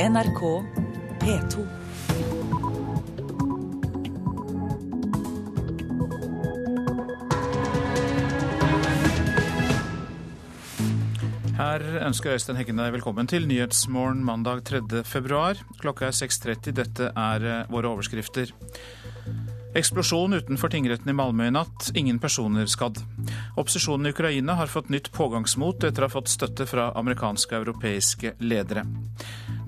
NRK P2. Her ønsker Øystein Heggen deg velkommen til Nyhetsmorgen mandag 3. februar. Klokka er 6.30. Dette er eh, våre overskrifter. Eksplosjon utenfor tingretten i Malmö i natt. Ingen personer skadd. Opposisjonen i Ukraina har fått nytt pågangsmot etter å ha fått støtte fra amerikanske og europeiske ledere.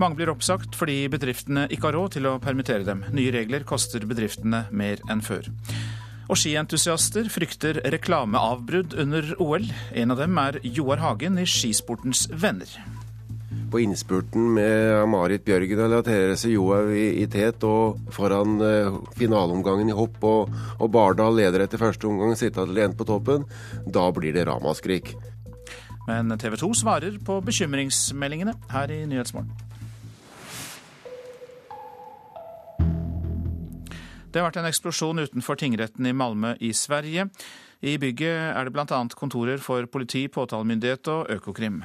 Mange blir oppsagt fordi bedriftene ikke har råd til å permittere dem. Nye regler koster bedriftene mer enn før. Og skientusiaster frykter reklameavbrudd under OL. En av dem er Joar Hagen i Skisportens Venner. På innspurten med Marit Bjørgen relaterer seg Johaug i, i tet, og foran eh, finaleomgangen i hopp og, og Bardal leder etter første omgang, sitter igjen på toppen. Da blir det ramaskrik. Men TV 2 svarer på bekymringsmeldingene her i Nyhetsmorgen. Det har vært en eksplosjon utenfor tingretten i Malmö i Sverige. I bygget er det bl.a. kontorer for politi, påtalemyndighet og Økokrim.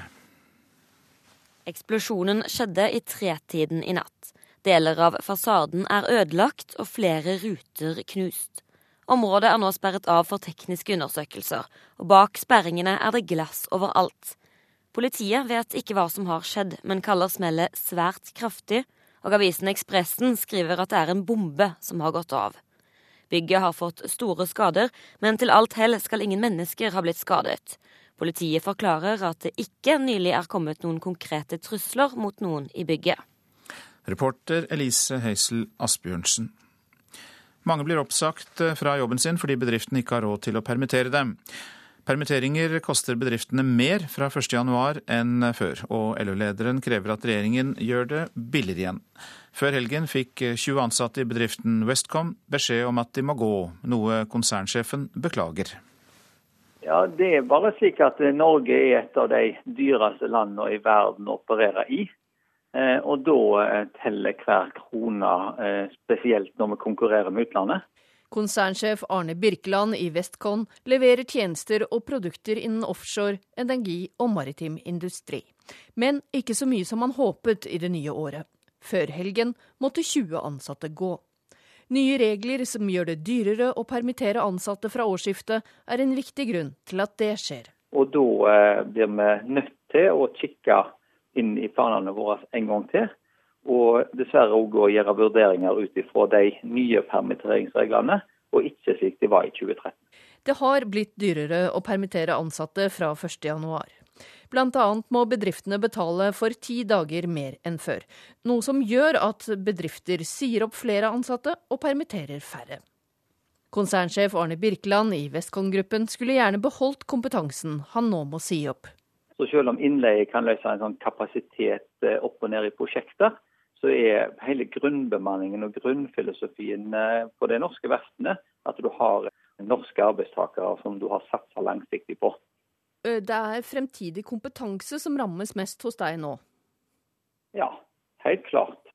Eksplosjonen skjedde i tretiden i natt. Deler av fasaden er ødelagt og flere ruter knust. Området er nå sperret av for tekniske undersøkelser, og bak sperringene er det glass overalt. Politiet vet ikke hva som har skjedd, men kaller smellet svært kraftig og avisen Ekspressen skriver at det er en bombe som har gått av. Bygget har fått store skader, men til alt hell skal ingen mennesker ha blitt skadet. Politiet forklarer at det ikke nylig er kommet noen konkrete trusler mot noen i bygget. Reporter Elise Heisel Asbjørnsen. Mange blir oppsagt fra jobben sin fordi bedriften ikke har råd til å permittere dem. Permitteringer koster bedriftene mer fra 1.1 enn før, og LO-lederen krever at regjeringen gjør det billigere igjen. Før helgen fikk 20 ansatte i bedriften Westcom beskjed om at de må gå, noe konsernsjefen beklager. Ja, Det er bare slik at Norge er et av de dyreste landene i verden å operere i. Eh, og da teller hver krone, eh, spesielt når vi konkurrerer med utlandet. Konsernsjef Arne Birkeland i Westcon leverer tjenester og produkter innen offshore, energi og maritim industri. Men ikke så mye som han håpet i det nye året. Før helgen måtte 20 ansatte gå. Nye regler som gjør det dyrere å permittere ansatte fra årsskiftet, er en viktig grunn til at det skjer. Og da eh, blir vi nødt til å kikke inn i planene våre en gang til og dessverre òg å gjøre vurderinger ut ifra de nye permitteringsreglene, og ikke slik de var i 2013. Det har blitt dyrere å permittere ansatte fra 1.1. Bl.a. må bedriftene betale for ti dager mer enn før, noe som gjør at bedrifter sier opp flere ansatte og permitterer færre. Konsernsjef Arne Birkeland i Westcon-gruppen skulle gjerne beholdt kompetansen han nå må si opp. Så Selv om innleie kan løse en sånn kapasitet eh, opp og ned i prosjekter, så er hele grunnbemanningen og grunnfilosofien eh, på de norske verftene at du har norske arbeidstakere som du har satsa langsiktig på. Det er fremtidig kompetanse som rammes mest hos deg nå? Ja, helt klart.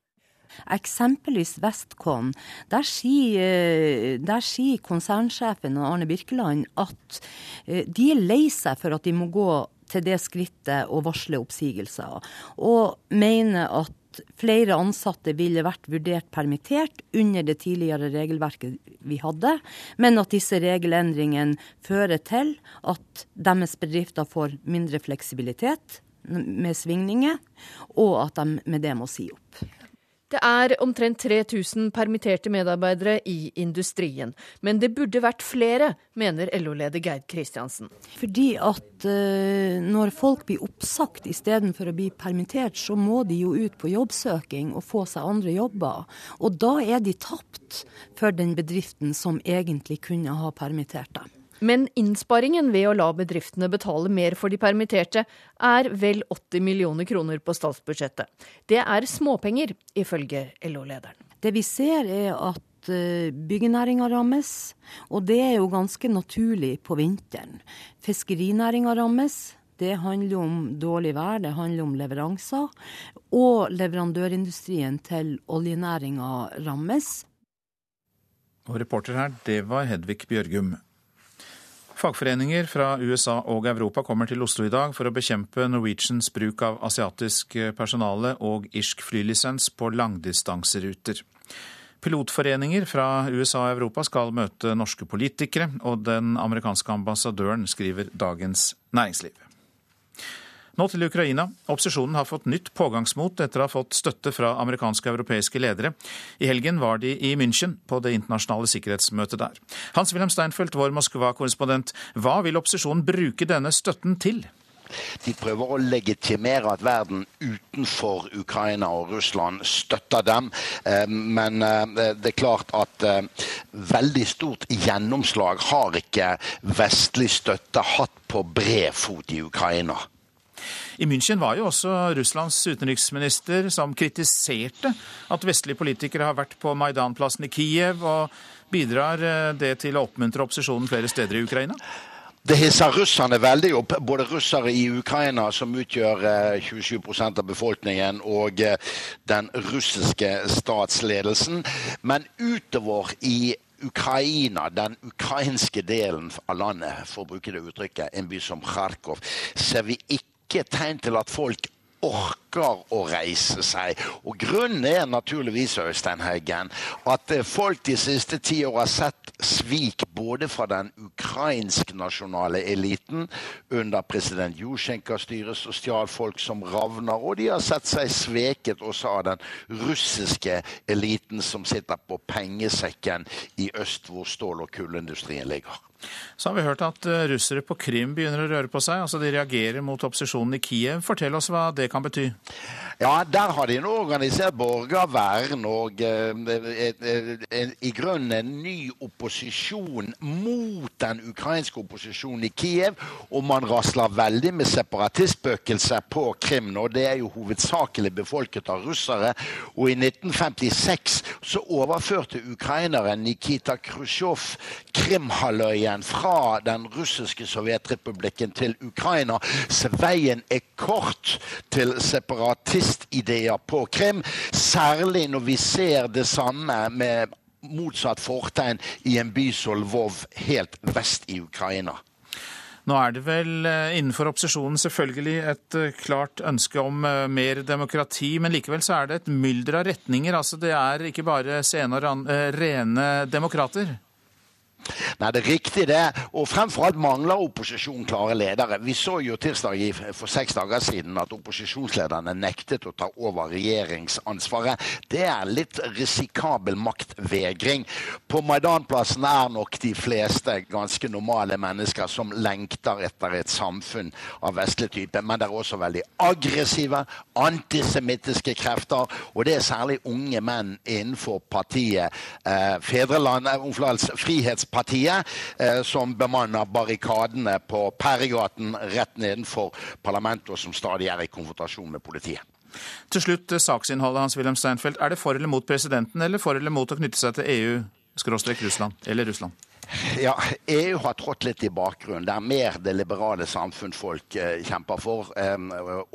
Eksempelvis Westcon. Der sier, der sier konsernsjefen og Arne Birkeland at de er lei seg for at de må gå til det skrittet å varsle oppsigelser, og mener at flere ansatte ville vært vurdert permittert under det tidligere regelverket vi hadde, men at disse regelendringene fører til at deres bedrifter får mindre fleksibilitet med svingninger, og at de med det må si opp. Det er omtrent 3000 permitterte medarbeidere i industrien. Men det burde vært flere, mener LO-leder Geir Kristiansen. Fordi at uh, når folk blir oppsagt istedenfor å bli permittert, så må de jo ut på jobbsøking og få seg andre jobber. Og da er de tapt for den bedriften som egentlig kunne ha permittert dem. Men innsparingen ved å la bedriftene betale mer for de permitterte er vel 80 millioner kroner på statsbudsjettet. Det er småpenger, ifølge LO-lederen. Det vi ser er at eh, byggenæringa rammes, og det er jo ganske naturlig på vinteren. Fiskerinæringa rammes. Det handler om dårlig vær, det handler om leveranser. Og leverandørindustrien til oljenæringa rammes. Og reporter her, det var Hedvig Bjørgum. Fagforeninger fra USA og Europa kommer til Oslo i dag for å bekjempe Norwegians bruk av asiatisk personale og irsk flylisens på langdistanseruter. Pilotforeninger fra USA og Europa skal møte norske politikere, og den amerikanske ambassadøren skriver Dagens Næringsliv. Nå til Ukraina. Opposisjonen har fått nytt pågangsmot etter å ha fått støtte fra amerikanske og europeiske ledere. I helgen var de i München på det internasjonale sikkerhetsmøtet der. Hans-Wilhelm Steinfeld, vår Moskva-korrespondent, hva vil opposisjonen bruke denne støtten til? De prøver å legitimere at verden utenfor Ukraina og Russland støtter dem. Eh, men eh, det er klart at eh, veldig stort gjennomslag har ikke vestlig støtte hatt på bred fot i Ukraina. I München var jo også Russlands utenriksminister som kritiserte at vestlige politikere har vært på Maidanplassen i Kiev. og Bidrar eh, det til å oppmuntre opposisjonen flere steder i Ukraina? Det hisser russerne veldig opp. Både russere i Ukraina, som utgjør 27 eh, av befolkningen, og eh, den russiske statsledelsen. Men utover i Ukraina, den ukrainske delen av landet, for å bruke det uttrykket, en by som Kharkov, ser vi ikke ikke tegn til at folk orker å reise seg. Og grunnen er naturligvis, Øystein Haugen, at folk de siste ti år har sett svik både fra den ukrainsk-nasjonale eliten under president Jusjenkas styre, som stjal folk som ravner, og de har sett seg sveket også av den russiske eliten som sitter på pengesekken i øst, hvor stål- og kullindustrien ligger. Så har vi hørt at eh, russere på Krim begynner å røre på seg. altså De reagerer mot opposisjonen i Kiev. Fortell oss hva det kan bety? Ja, der har de nå organisert borgervern og eh, eh, i grunnen en ny opposisjon mot den ukrainske opposisjonen i Kiev. Og man rasler veldig med separatistspøkelser på Krim nå. Det er jo hovedsakelig befolket av russere. Og i 1956 så overførte ukraineren Nikita Khrusjtsjov Krimhalvøya veien fra den russiske sovjetrepublikken til Ukraina. Så veien er kort til separatistideer på Krim. Særlig når vi ser det samme med motsatt fortegn i en by som Lvov helt vest i Ukraina. Nå er det vel eh, innenfor opposisjonen selvfølgelig et eh, klart ønske om eh, mer demokrati, men likevel så er det et mylder av retninger. Altså det er ikke bare sene og rene demokrater? Nei, det er riktig det. Og fremfor alt mangler opposisjonen klare ledere. Vi så jo tirsdag for seks dager siden at opposisjonslederne nektet å ta over regjeringsansvaret. Det er litt risikabel maktvegring. På Maidanplassen er nok de fleste ganske normale mennesker som lengter etter et samfunn av vestlig type. Men det er også veldig aggressive, antisemittiske krefter. Og det er særlig unge menn innenfor partiet eh, Fedreland, eh, Frihetspartiet partiet, eh, som bemanner barrikadene på Perregaten rett nedenfor parlamentet, og som stadig er i konfrontasjon med politiet. Til slutt eh, saksinnholdet, Hans-Wilhelm Steinfeld. Er det for eller mot presidenten, eller for eller mot å knytte seg til EU-Russland, eller Russland? Ja, EU har trådt litt i bakgrunnen. Det er mer det liberale samfunn folk eh, kjemper for,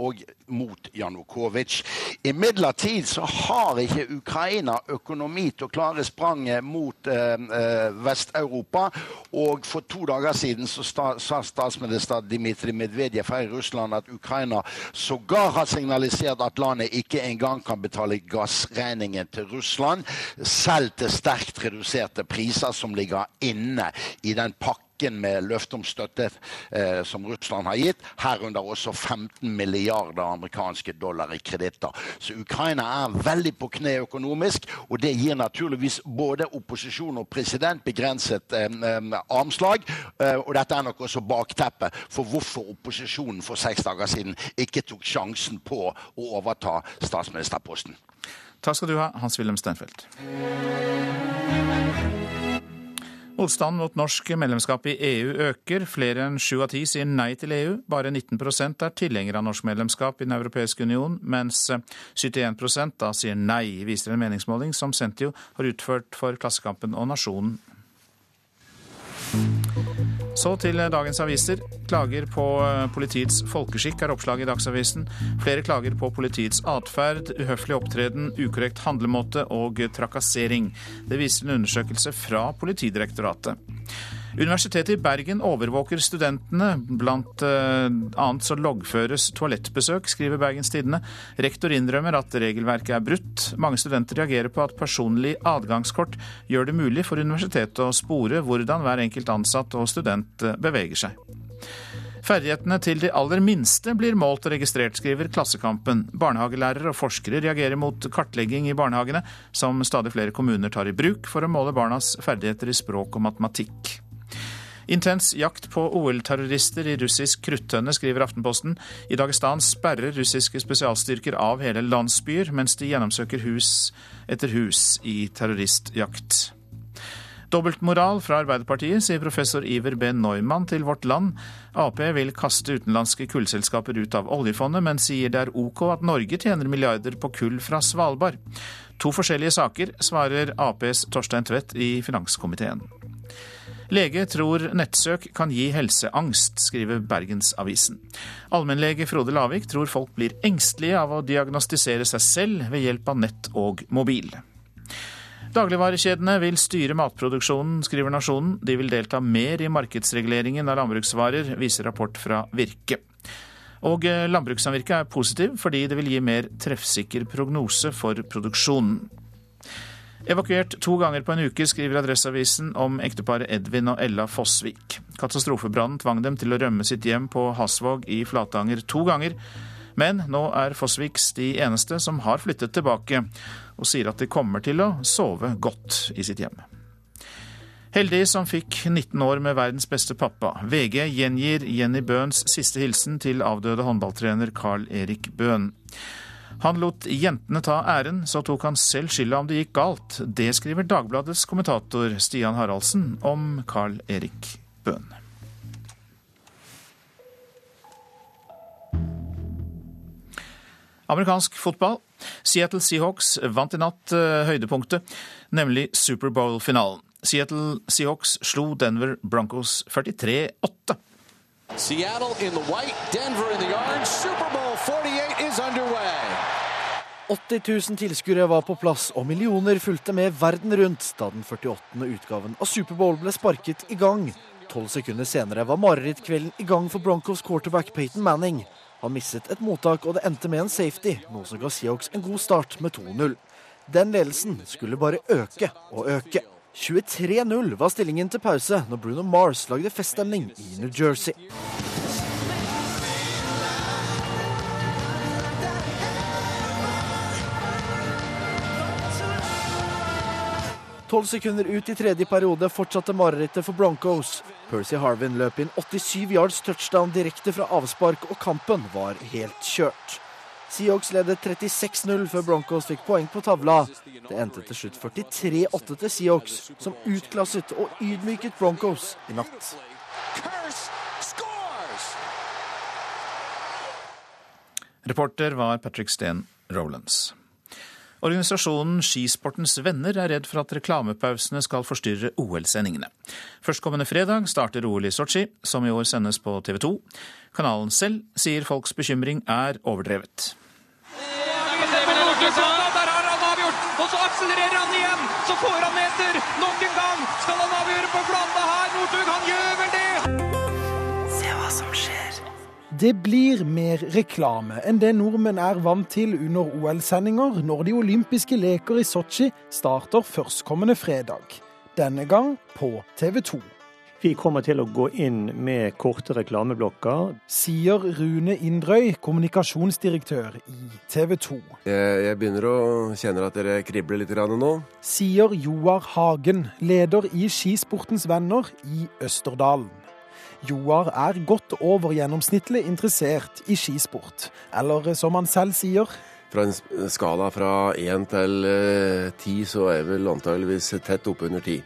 og mot Janukovitsj. Imidlertid så har ikke Ukraina økonomi til å klare spranget mot eh, eh Vest-Europa. Og for to dager siden så sta, sa statsminister Dmitrij Medvedev fra Russland at Ukraina sågar har signalisert at landet ikke engang kan betale gassregningen til Russland, selv til sterkt reduserte priser som ligger inne i den pakken med løfter om støtte eh, som Russland har gitt, herunder også 15 milliarder amerikanske dollar i kreditter. Så Ukraina er veldig på kne økonomisk, og det gir naturligvis både opposisjon og president begrenset eh, eh armslag. Eh, og dette er nok også bakteppet for hvorfor opposisjonen for seks dager siden ikke tok sjansen på å overta statsministerposten. Takk skal du ha, Hans-Wilhelm Steinfeld. Motstanden mot norsk medlemskap i EU øker. Flere enn sju av ti sier nei til EU. Bare 19 er tilhengere av norsk medlemskap i Den europeiske union, mens 71 da sier nei, viser en meningsmåling som Sentio har utført for Klassekampen og Nasjonen. Så til dagens aviser. Klager på eh, politiets folkeskikk er oppslaget i Dagsavisen. Flere klager på politiets atferd, uhøflig opptreden, ukorrekt handlemåte og trakassering. Det viser en undersøkelse fra Politidirektoratet. Universitetet i Bergen overvåker studentene. Blant uh, annet så loggføres toalettbesøk, skriver Bergens Tidende. Rektor innrømmer at regelverket er brutt. Mange studenter reagerer på at personlig adgangskort gjør det mulig for universitetet å spore hvordan hver enkelt ansatt og student eh, beveger seg. Ferdighetene til de aller minste blir målt og registrert, skriver Klassekampen. Barnehagelærere og forskere reagerer mot kartlegging i barnehagene, som stadig flere kommuner tar i bruk for å måle barnas ferdigheter i språk og matematikk. Intens jakt på OL-terrorister i russisk kruttønne, skriver Aftenposten. I Dagestan sperrer russiske spesialstyrker av hele landsbyer, mens de gjennomsøker hus etter hus i terroristjakt. Dobbeltmoral fra Arbeiderpartiet, sier professor Iver B. Neumann til Vårt Land. Ap vil kaste utenlandske kullselskaper ut av oljefondet, men sier det er OK at Norge tjener milliarder på kull fra Svalbard. To forskjellige saker, svarer Aps Torstein Tvedt i finanskomiteen. Lege tror nettsøk kan gi helseangst, skriver Bergensavisen. Allmennlege Frode Lavik tror folk blir engstelige av å diagnostisere seg selv ved hjelp av nett og mobil. Dagligvarekjedene vil styre matproduksjonen, skriver Nasjonen. De vil delta mer i markedsreguleringen av landbruksvarer, viser rapport fra Virke. Og eh, landbrukssamvirket er positiv fordi det vil gi mer treffsikker prognose for produksjonen. Evakuert to ganger på en uke, skriver Adresseavisen om ekteparet Edvin og Ella Fossvik. Katastrofebrannen tvang dem til å rømme sitt hjem på Hasvåg i Flatanger to ganger. Men nå er Fossviks de eneste som har flyttet tilbake, og sier at de kommer til å sove godt i sitt hjem. Heldig som fikk 19 år med verdens beste pappa. VG gjengir Jenny Bøhns siste hilsen til avdøde håndballtrener Carl Erik Bøhn. Han lot jentene ta æren, så tok han selv skylda om det gikk galt. Det skriver Dagbladets kommentator Stian Haraldsen om Carl Erik Bøhn. Amerikansk fotball. Seattle Seahawks vant i natt uh, høydepunktet, nemlig Superbowl-finalen. Seattle Seahawks slo Denver Broncos 43-8. Seattle in the white, Denver in the orange. Superbowl 48 is underway. 80 000 tilskuere var på plass, og millioner fulgte med verden rundt da den 48. utgaven av Superbowl ble sparket i gang. Tolv sekunder senere var marerittkvelden i gang for Broncos quarterback Peyton Manning. Han mistet et mottak, og det endte med en safety, noe som ga Seahawks en god start med 2-0. Den ledelsen skulle bare øke og øke. 23-0 var stillingen til pause når Bruno Mars lagde feststemning i New Jersey. Tolv sekunder ut i tredje periode fortsatte marerittet for Broncos. Percy Harvin løp inn 87 yards touchdown direkte fra avspark, og kampen var helt kjørt. Seahawks ledet 36-0 før Broncos fikk poeng på tavla. Det endte til slutt 43-8 til Seahawks, som utklasset og ydmyket Broncos i natt. Reporter var Patrick Steen Rowlands. Organisasjonen Skisportens venner er redd for at reklamepausene skal forstyrre OL-sendingene. Førstkommende fredag starter OL i Sotsji, som i år sendes på TV 2. Kanalen selv sier folks bekymring er overdrevet. Akselererer han igjen! Så får han meter! Nok en gang skal han avgjøre på flata her! Northug, han gjør vel det! Se hva som skjer. Det blir mer reklame enn det nordmenn er vant til under OL-sendinger når de olympiske leker i Sotsji starter førstkommende fredag. Denne gang på TV 2. Vi kommer til å gå inn med korte reklameblokker. Sier Rune Indrøy, kommunikasjonsdirektør i TV 2. Jeg, jeg begynner å kjenne at dere kribler litt nå. Sier Joar Hagen, leder i Skisportens venner i Østerdalen. Joar er godt over gjennomsnittlig interessert i skisport, eller som han selv sier Fra en skala fra én til eh, ti, så er vel antageligvis tett oppunder ti.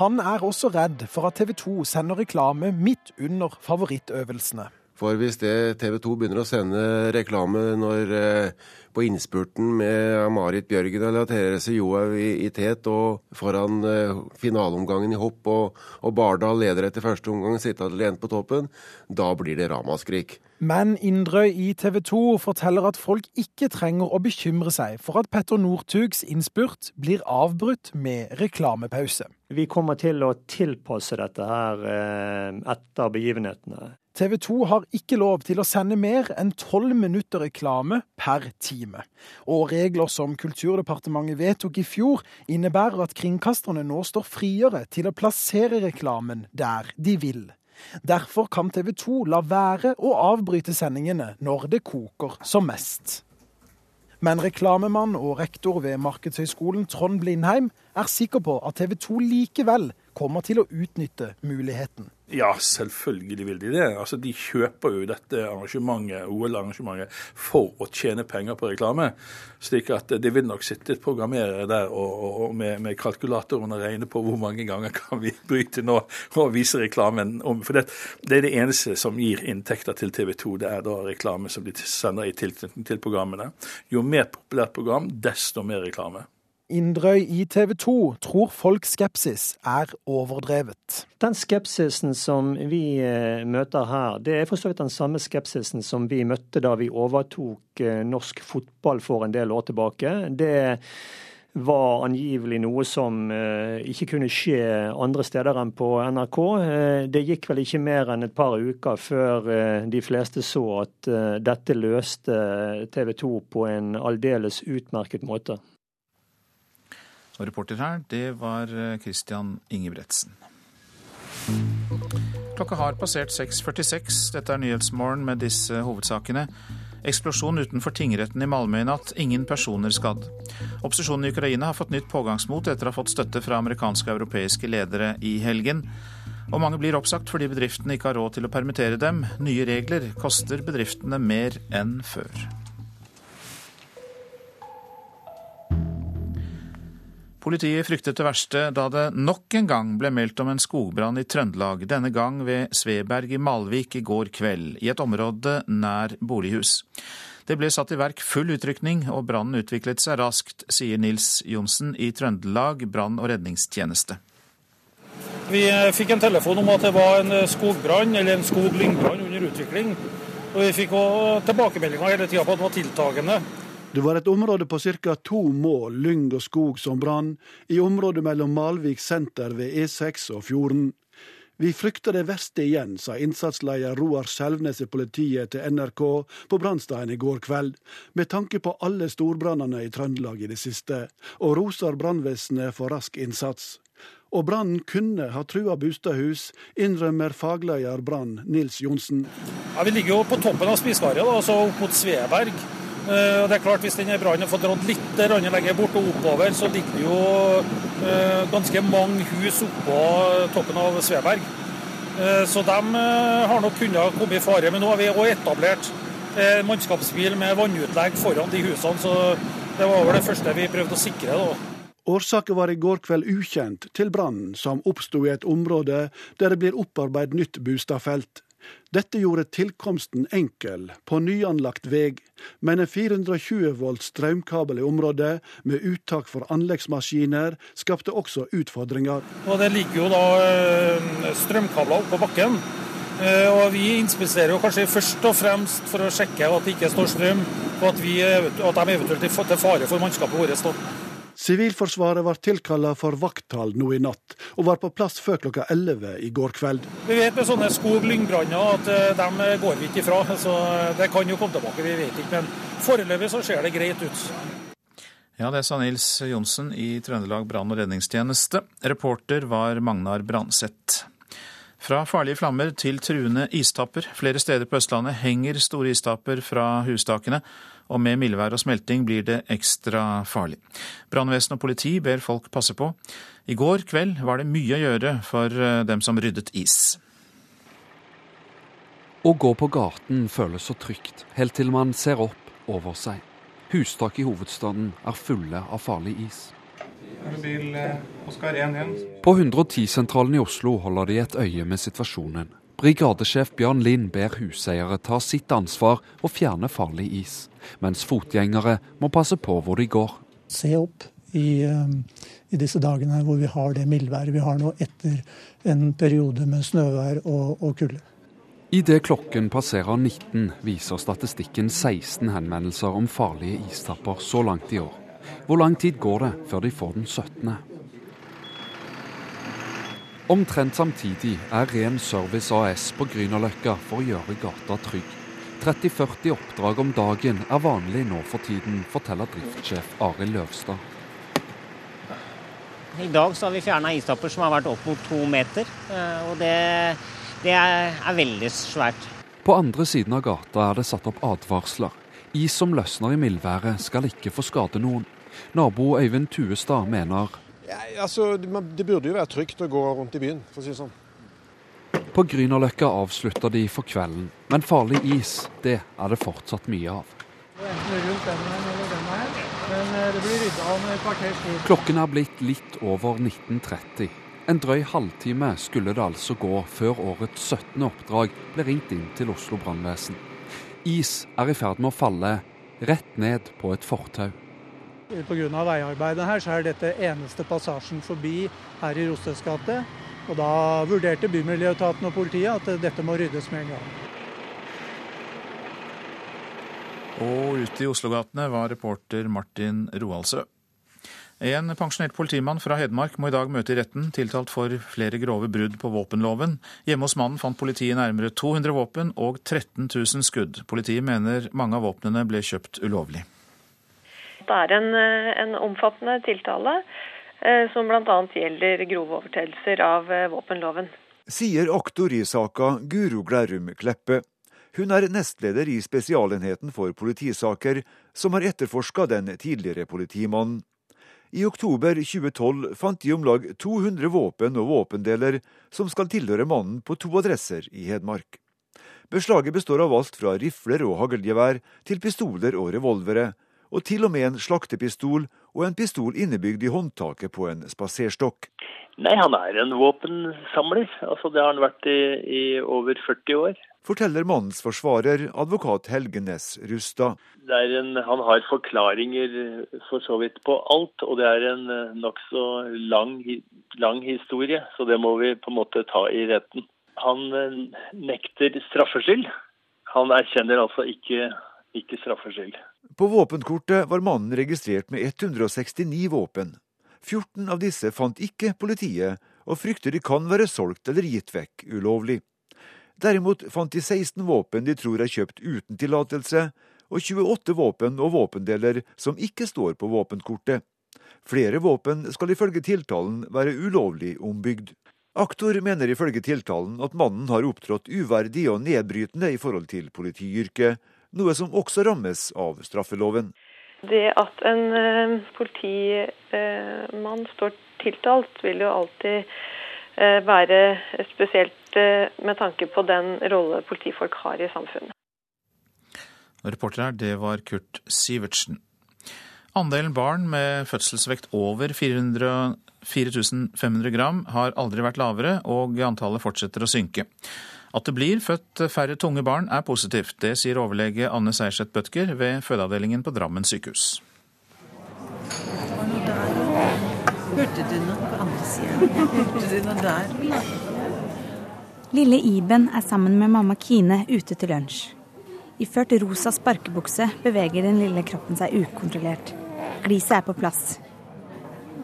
Han er også redd for at TV 2 sender reklame midt under favorittøvelsene. For hvis det TV 2 begynner å sende reklame når eh, på innspurten med Marit Bjørgen eller Therese Johaug i, i tet og foran eh, finaleomgangen i hopp, og, og Bardal leder etter første omgang, sitter alene på toppen, da blir det ramaskrik. Men Indrøy i TV 2 forteller at folk ikke trenger å bekymre seg for at Petter Northugs innspurt blir avbrutt med reklamepause. Vi kommer til å tilpasse dette her eh, etter begivenhetene. TV 2 har ikke lov til å sende mer enn tolv minutter reklame per time. Og regler som Kulturdepartementet vedtok i fjor, innebærer at kringkasterne nå står friere til å plassere reklamen der de vil. Derfor kan TV 2 la være å avbryte sendingene når det koker som mest. Men reklamemann og rektor ved Markedshøgskolen Trond Blindheim er sikker på at TV 2 likevel kommer til å utnytte muligheten. Ja, selvfølgelig vil de det. Altså, De kjøper jo dette arrangementet, OL-arrangementet for å tjene penger på reklame. slik at de vil nok sitte programmerere der og, og med, med, kalkulatoren og regne på hvor mange ganger kan vi bryte nå og vise reklamen. om. For det, det er det eneste som gir inntekter til TV 2, det er da reklame som de sender i tilknytning til programmene. Jo mer populært program, desto mer reklame. Indrøy i TV 2 tror folks skepsis er overdrevet. Den skepsisen som vi eh, møter her, det er for så vidt den samme skepsisen som vi møtte da vi overtok eh, norsk fotball for en del år tilbake. Det var angivelig noe som eh, ikke kunne skje andre steder enn på NRK. Det gikk vel ikke mer enn et par uker før de fleste så at dette løste TV 2 på en aldeles utmerket måte. Og reporter her, det var eh, Christian Ingebretsen. Klokka har passert 6.46. Dette er Nyhetsmorgen med disse hovedsakene. Eksplosjon utenfor tingretten i Malmö i natt. Ingen personer skadd. Opposisjonen i Ukraina har fått nytt pågangsmot etter å ha fått støtte fra amerikanske og europeiske ledere i helgen. Og mange blir oppsagt fordi bedriftene ikke har råd til å permittere dem. Nye regler koster bedriftene mer enn før. Politiet fryktet det verste da det nok en gang ble meldt om en skogbrann i Trøndelag, denne gang ved Sveberg i Malvik i går kveld, i et område nær bolighus. Det ble satt i verk full utrykning, og brannen utviklet seg raskt, sier Nils Johnsen i Trøndelag brann- og redningstjeneste. Vi eh, fikk en telefon om at det var en eh, skogbrann, eller en skog-lyngbrann under utvikling. Og vi fikk tilbakemeldinger hele tida på at det var tiltagende. Det var et område på ca. to mål lyng og skog som brann, i området mellom Malvik senter ved E6 og fjorden. Vi frykter det verste igjen, sa innsatsleder Roar Skjelvnes i politiet til NRK på brannstedet i går kveld, med tanke på alle storbrannene i Trøndelag i det siste, og roser brannvesenet for rask innsats. Og brannen kunne ha trua bostadhus, innrømmer fagleder Brann Nils Johnsen. Ja, vi ligger jo på toppen av Spiskarja, altså opp mot Sveberg. Eh, det er klart Hvis denne brannen får dratt litt lenger bort og oppover, så ligger det jo eh, ganske mange hus oppå toppen av Sveberg. Eh, så de har nok kunnet komme i fare. Men nå har vi òg etablert mannskapsbil med vannutlegg foran de husene, så det var vel det første vi prøvde å sikre. da. Årsaken var i går kveld ukjent til brannen, som oppsto i et område der det blir opparbeidet nytt bostadfelt. Dette gjorde tilkomsten enkel på nyanlagt vei, men en 420 volt strømkabel i området, med uttak for anleggsmaskiner, skapte også utfordringer. Og det ligger jo da eh, strømkabler oppå bakken. Eh, og Vi inspiserer jo kanskje først og fremst for å sjekke at det ikke står strøm, og at, vi, at de eventuelt er til fare for mannskapet vårt. Sivilforsvaret var tilkalla for vakttall nå i natt, og var på plass før klokka 11 i går kveld. Vi vet med sånne skog-lyngbranner at de dem går vi ikke ifra. så Det kan jo komme tilbake, vi vet ikke. Men foreløpig så ser det greit ut. Ja, det sa Nils Johnsen i Trøndelag brann- og redningstjeneste. Reporter var Magnar Branseth. Fra farlige flammer til truende istapper. Flere steder på Østlandet henger store istapper fra hustakene og med mildvær og smelting blir det ekstra farlig. Brannvesen og politi ber folk passe på. I går kveld var det mye å gjøre for eh, dem som ryddet is. Å gå på gaten føles så trygt, helt til man ser opp over seg. Hustak i hovedstaden er fulle av farlig is. På 110-sentralen i Oslo holder de et øye med situasjonen. Brigadesjef Bjørn Lind ber huseiere ta sitt ansvar og fjerne farlig is, mens fotgjengere må passe på hvor de går. Se opp i, eh, i disse dagene hvor vi har det mildværet vi har nå etter en periode med snøvær og, og kulde. Idet klokken passerer 19, viser statistikken 16 henvendelser om farlige istapper så langt i år. Hvor lang tid går det før de får den 17.? Omtrent samtidig er Ren Service AS på Grünerløkka for å gjøre gata trygg. 30-40 oppdrag om dagen er vanlig nå for tiden, forteller driftssjef Arild Løvstad. I dag så har vi fjerna istapper som har vært opp mot to meter. Eh, og det det er, er veldig svært. På andre siden av gata er det satt opp advarsler. Is som løsner i mildværet skal ikke få skade noen. Nabo Øyvind Tuestad mener ja, altså, Det burde jo være trygt å gå rundt i byen, for å si det sånn. På Grünerløkka avslutter de for kvelden, men farlig is, det er det fortsatt mye av. Klokken er blitt litt over 1930. En drøy halvtime skulle det altså gå før årets 17. oppdrag ble ringt inn til Oslo brannvesen. Is er i ferd med å falle rett ned på et fortau. Pga. veiarbeidet her så er dette eneste passasjen forbi her i Rostøs gate. Og da vurderte Bymiljøetaten og politiet at dette må ryddes med en gang. Og ute i Oslogatene var reporter Martin Roaldsø. En pensjonert politimann fra Hedmark må i dag møte i retten, tiltalt for flere grove brudd på våpenloven. Hjemme hos mannen fant politiet nærmere 200 våpen og 13 000 skudd. Politiet mener mange av våpnene ble kjøpt ulovlig. Det er en, eh, en omfattende tiltale eh, som bl.a. gjelder grove overtredelser av eh, våpenloven. Sier aktor i saka Guro Glærum Kleppe. Hun er nestleder i Spesialenheten for politisaker, som har etterforska den tidligere politimannen. I oktober 2012 fant de om lag 200 våpen og våpendeler som skal tilhøre mannen på to adresser i Hedmark. Beslaget består av alt fra rifler og haglgevær til pistoler og revolvere, og til og med en slaktepistol og en pistol innebygd i håndtaket på en spaserstokk. Nei, han er en våpensamler. Altså, det har han vært i, i over 40 år forteller mannens forsvarer, advokat Helgenes Rustad. Han har forklaringer for så vidt på alt, og det er en eh, nokså lang, lang historie. Så det må vi på en måte ta i retten. Han eh, nekter straffskyld. Han erkjenner altså ikke, ikke straffskyld. På våpenkortet var mannen registrert med 169 våpen. 14 av disse fant ikke politiet, og frykter de kan være solgt eller gitt vekk ulovlig. Derimot fant de 16 våpen de tror er kjøpt uten tillatelse, og 28 våpen og våpendeler som ikke står på våpenkortet. Flere våpen skal ifølge tiltalen være ulovlig ombygd. Aktor mener ifølge tiltalen at mannen har opptrådt uverdig og nedbrytende i forhold til politiyrket, noe som også rammes av straffeloven. Det at en eh, politimann står tiltalt, vil jo alltid eh, være spesielt Eh, med tanke på den rolle politifolk har i samfunnet. Reporter her, det var Kurt Sivertsen. Andelen barn med fødselsvekt over 400, 4500 gram har aldri vært lavere, og antallet fortsetter å synke. At det blir født færre tunge barn er positivt. Det sier overlege Anne Seierseth Bødker ved fødeavdelingen på Drammen sykehus. Hørte du noe på andre sida? Hørte du noe der? Lille Iben er sammen med mamma Kine ute til lunsj. Iført rosa sparkebukse beveger den lille kroppen seg ukontrollert. Gliset er på plass.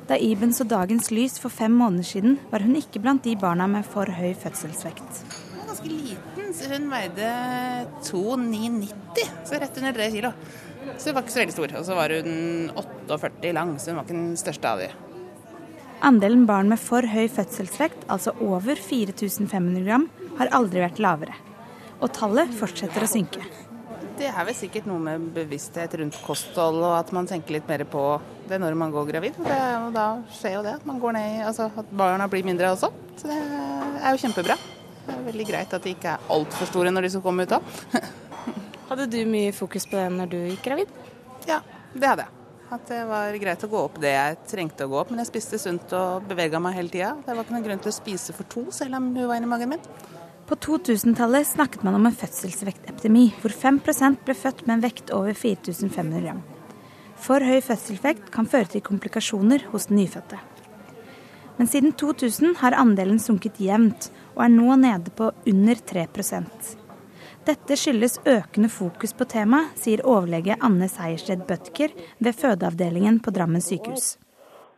Da Iben så dagens lys for fem måneder siden, var hun ikke blant de barna med for høy fødselsvekt. Hun var ganske liten, så hun veide 2,990, så rett under 3 kilo. Så hun var ikke så veldig stor. Og så var hun 48 lang, så hun var ikke den største av de. Andelen barn med for høy fødselsvekt, altså over 4500 gram, har aldri vært lavere. Og tallet fortsetter å synke. Det er vel sikkert noe med bevissthet rundt kosthold og at man tenker litt mer på det når man går gravid. Det, og da skjer jo det at man går ned, altså at barna blir mindre også. Så det er jo kjempebra. Det er veldig greit at de ikke er altfor store når de skal komme ut òg. hadde du mye fokus på det når du gikk gravid? Ja, det hadde jeg. At det var greit å gå opp det jeg trengte å gå opp. Men jeg spiste sunt og bevega meg hele tida. Det var ikke noen grunn til å spise for to, selv om hun var inni magen min. På 2000-tallet snakket man om en fødselsvektepidemi, hvor 5% ble født med en vekt over 4500 gram. For høy fødselsvekt kan føre til komplikasjoner hos den nyfødte. Men siden 2000 har andelen sunket jevnt, og er nå nede på under 3 Dette skyldes økende fokus på temaet, sier overlege Anne Sejersted Bødker ved fødeavdelingen på Drammen sykehus.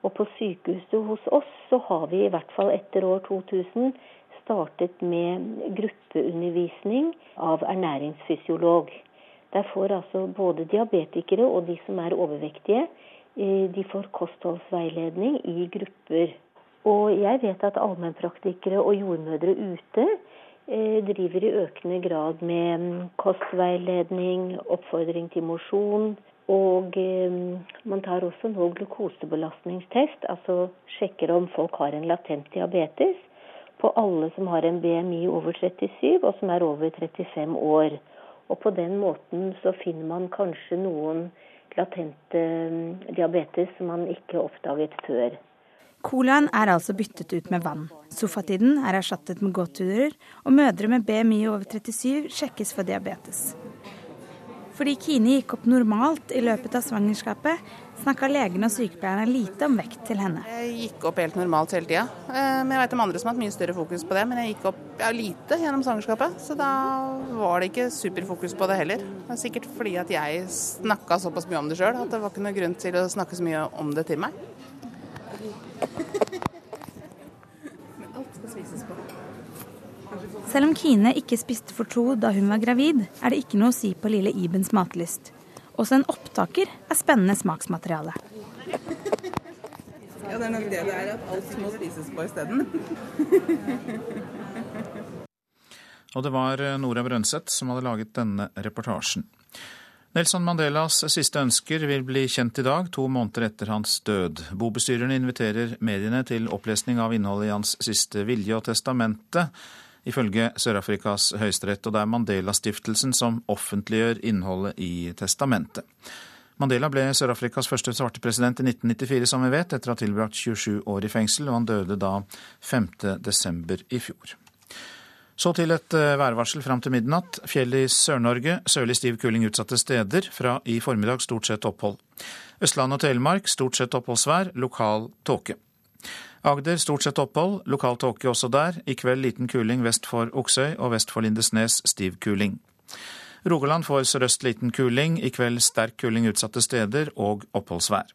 Og på sykehuset hos oss så har vi i hvert fall etter år 2000 startet med gruppeundervisning av ernæringsfysiolog. Der får altså både diabetikere og de som er overvektige, eh, de får kostholdsveiledning i grupper. Og jeg vet at allmennpraktikere og jordmødre ute driver i økende grad med mm, kostveiledning, oppfordring til mosjon. Og eh, man tar også nå glukosebelastningstest, altså sjekker om folk har en latent diabetes på alle som har en BMI over 37 og som er over 35 år. Og på den måten så finner man kanskje noen latente mm, diabetes som man ikke oppdaget før. Colaen er altså byttet ut med vann. Sofatiden er erstattet med gåturer, og mødre med BMI over 37 sjekkes for diabetes. Fordi Kine gikk opp normalt i løpet av svangerskapet, snakka legene og sykepleierne lite om vekt til henne. Jeg gikk opp helt normalt hele tida. Eh, men jeg vet om andre som har hatt mye større fokus på det. Men jeg gikk opp ja, lite gjennom svangerskapet, så da var det ikke superfokus på det heller. Det er sikkert fordi at jeg snakka såpass mye om det sjøl at det var ikke noe grunn til å snakke så mye om det til meg. Selv om Kine ikke spiste for to da hun var gravid, er det ikke noe å si på lille Ibens matlyst. Også en opptaker er spennende smaksmateriale. Ja, det er nok det det er, at alt må spises på isteden. Og det var Nora Brønseth som hadde laget denne reportasjen. Nelson Mandelas siste ønsker vil bli kjent i dag, to måneder etter hans død. Bobestyrerne inviterer mediene til opplesning av innholdet i hans siste vilje og testamente ifølge Sør-Afrikas høyesterett, og det er Mandela-stiftelsen som offentliggjør innholdet i testamentet. Mandela ble Sør-Afrikas første svarte president i 1994, som vi vet, etter å ha tilbrakt 27 år i fengsel, og han døde da 5.12. i fjor. Så til et eh, værvarsel fram til midnatt. Fjell i Sør-Norge, sørlig stiv kuling utsatte steder. Fra i formiddag stort sett opphold. Østland og Telemark stort sett oppholdsvær, lokal tåke. Agder stort sett opphold, lokal tåke også der. I kveld liten kuling vest for Oksøy og vest for Lindesnes stiv kuling. Rogaland får sørøst liten kuling, i kveld sterk kuling utsatte steder og oppholdsvær.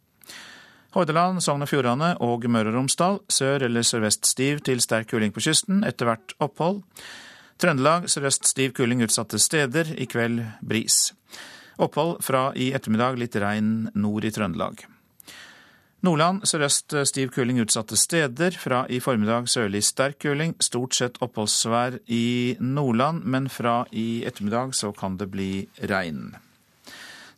Hordaland, Sogn og Fjordane og Møre og Romsdal sør- eller sørvest stiv til sterk kuling på kysten, etter hvert opphold. Trøndelag sørøst stiv kuling utsatte steder, i kveld bris. Opphold fra i ettermiddag litt regn nord i Trøndelag. Nordland sørøst stiv kuling utsatte steder. Fra i formiddag sørlig sterk kuling. Stort sett oppholdsvær i Nordland, men fra i ettermiddag så kan det bli regn.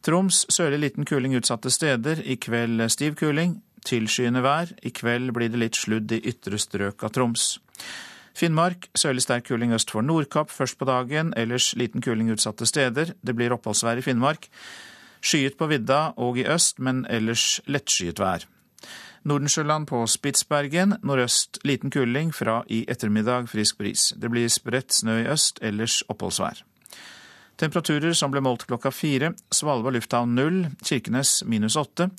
Troms sørlig liten kuling utsatte steder. I kveld stiv kuling. Tilskyende vær. I kveld blir det litt sludd i ytre strøk av Troms. Finnmark sørlig sterk kuling øst for Nordkapp først på dagen. Ellers liten kuling utsatte steder. Det blir oppholdsvær i Finnmark. Skyet på vidda og i øst, men ellers lettskyet vær. Nordensjøland på Spitsbergen. Nordøst liten kuling, fra i ettermiddag frisk bris. Det blir spredt snø i øst, ellers oppholdsvær. Temperaturer som ble målt klokka fire. Svalbard lufthavn null, Kirkenes minus åtte.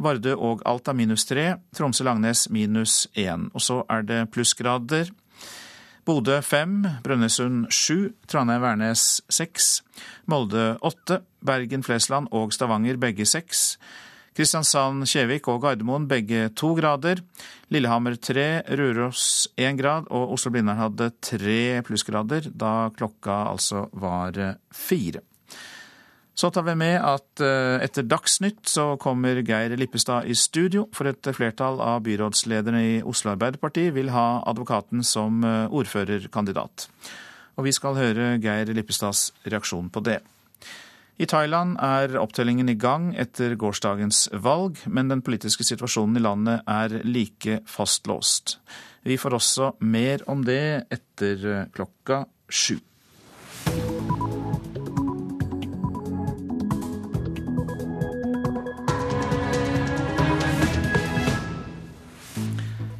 Vardø og Alta minus tre. Tromsø-Langnes minus én. Og så er det plussgrader. Bodø fem, Brønnøysund sju, Trondheim-Værnes seks, Molde åtte, Bergen-Flesland og Stavanger begge seks. Kristiansand-Kjevik og Gardermoen begge to grader. Lillehammer tre, Røros én grad, og Oslo-Blindern hadde tre plussgrader da klokka altså var fire. Så tar vi med at eh, etter Dagsnytt så kommer Geir Lippestad i studio, for et flertall av byrådslederne i Oslo Arbeiderparti vil ha advokaten som eh, ordførerkandidat. Og vi skal høre Geir Lippestads reaksjon på det. I Thailand er opptellingen i gang etter gårsdagens valg, men den politiske situasjonen i landet er like fastlåst. Vi får også mer om det etter klokka sju.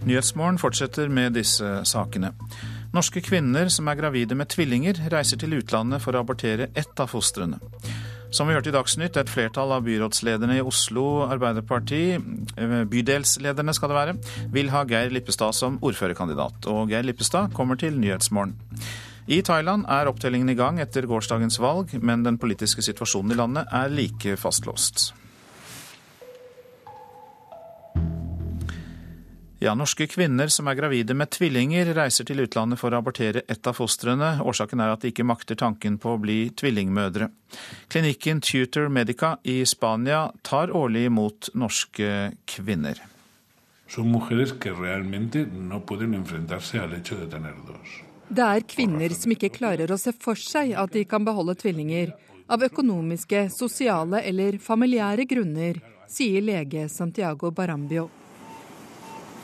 Nyhetsmorgen fortsetter med disse sakene. Norske kvinner som er gravide med tvillinger, reiser til utlandet for å abortere ett av fostrene. Som vi hørte i Dagsnytt, et flertall av byrådslederne i Oslo Arbeiderparti, eh, bydelslederne skal det være, vil ha Geir Lippestad som ordførerkandidat. Og Geir Lippestad kommer til Nyhetsmorgen. I Thailand er opptellingen i gang etter gårsdagens valg, men den politiske situasjonen i landet er like fastlåst. Ja, Norske kvinner som er gravide med tvillinger, reiser til utlandet for å abortere ett av fostrene. Årsaken er at de ikke makter tanken på å bli tvillingmødre. Klinikken Tutor Medica i Spania tar årlig imot norske kvinner. Det er kvinner som ikke klarer å se for seg at de kan beholde tvillinger, av økonomiske, sosiale eller familiære grunner, sier lege Santiago Barambio.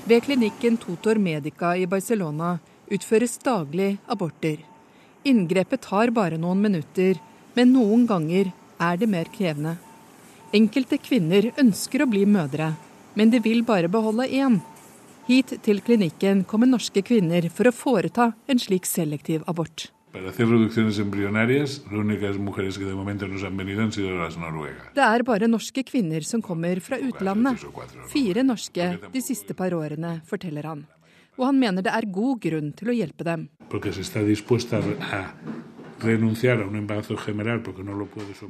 Ved klinikken Totor Medica i Barcelona utføres daglig aborter. Inngrepet tar bare noen minutter, men noen ganger er det mer krevende. Enkelte kvinner ønsker å bli mødre, men de vil bare beholde én. Hit til klinikken kommer norske kvinner for å foreta en slik selektiv abort. Det er bare norske kvinner som kommer fra utlandet. Fire norske de siste par årene, forteller han. Og han mener det er god grunn til å hjelpe dem.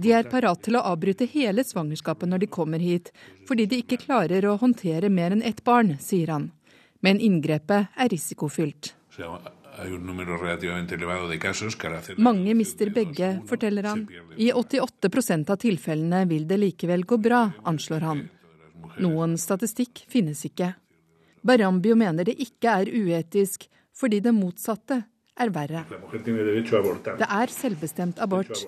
De er parat til å avbryte hele svangerskapet når de kommer hit, fordi de ikke klarer å håndtere mer enn ett barn, sier han. Men inngrepet er risikofylt. Mange mister begge, forteller han. I 88% av tilfellene vil det likevel gå bra, anslår han. Noen statistikk finnes ikke. Barambio mener det ikke er uetisk, fordi det motsatte er verre. Det er selvbestemt abort.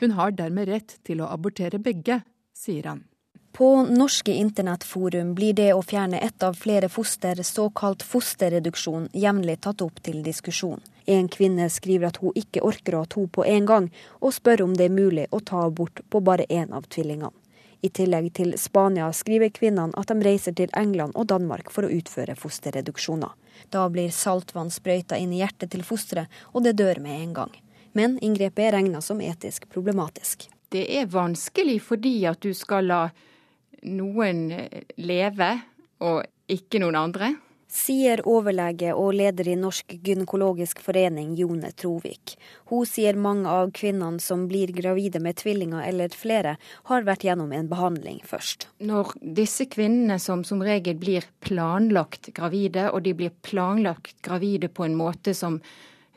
Hun har dermed rett til å abortere begge, sier han. På norske internettforum blir det å fjerne ett av flere foster, såkalt fosterreduksjon, jevnlig tatt opp til diskusjon. En kvinne skriver at hun ikke orker å ha to på en gang, og spør om det er mulig å ta abort på bare én av tvillingene. I tillegg til Spania skriver kvinnene at de reiser til England og Danmark for å utføre fosterreduksjoner. Da blir saltvann sprøyta inn i hjertet til fosteret, og det dør med en gang. Men inngrepet er regna som etisk problematisk. Det er vanskelig fordi at du skal la noen lever og ikke noen andre. Sier overlege og leder i Norsk gynekologisk forening, Jone Trovik. Hun sier mange av kvinnene som blir gravide med tvillinger eller flere, har vært gjennom en behandling først. Når disse kvinnene som som regel blir planlagt gravide, og de blir planlagt gravide på en måte som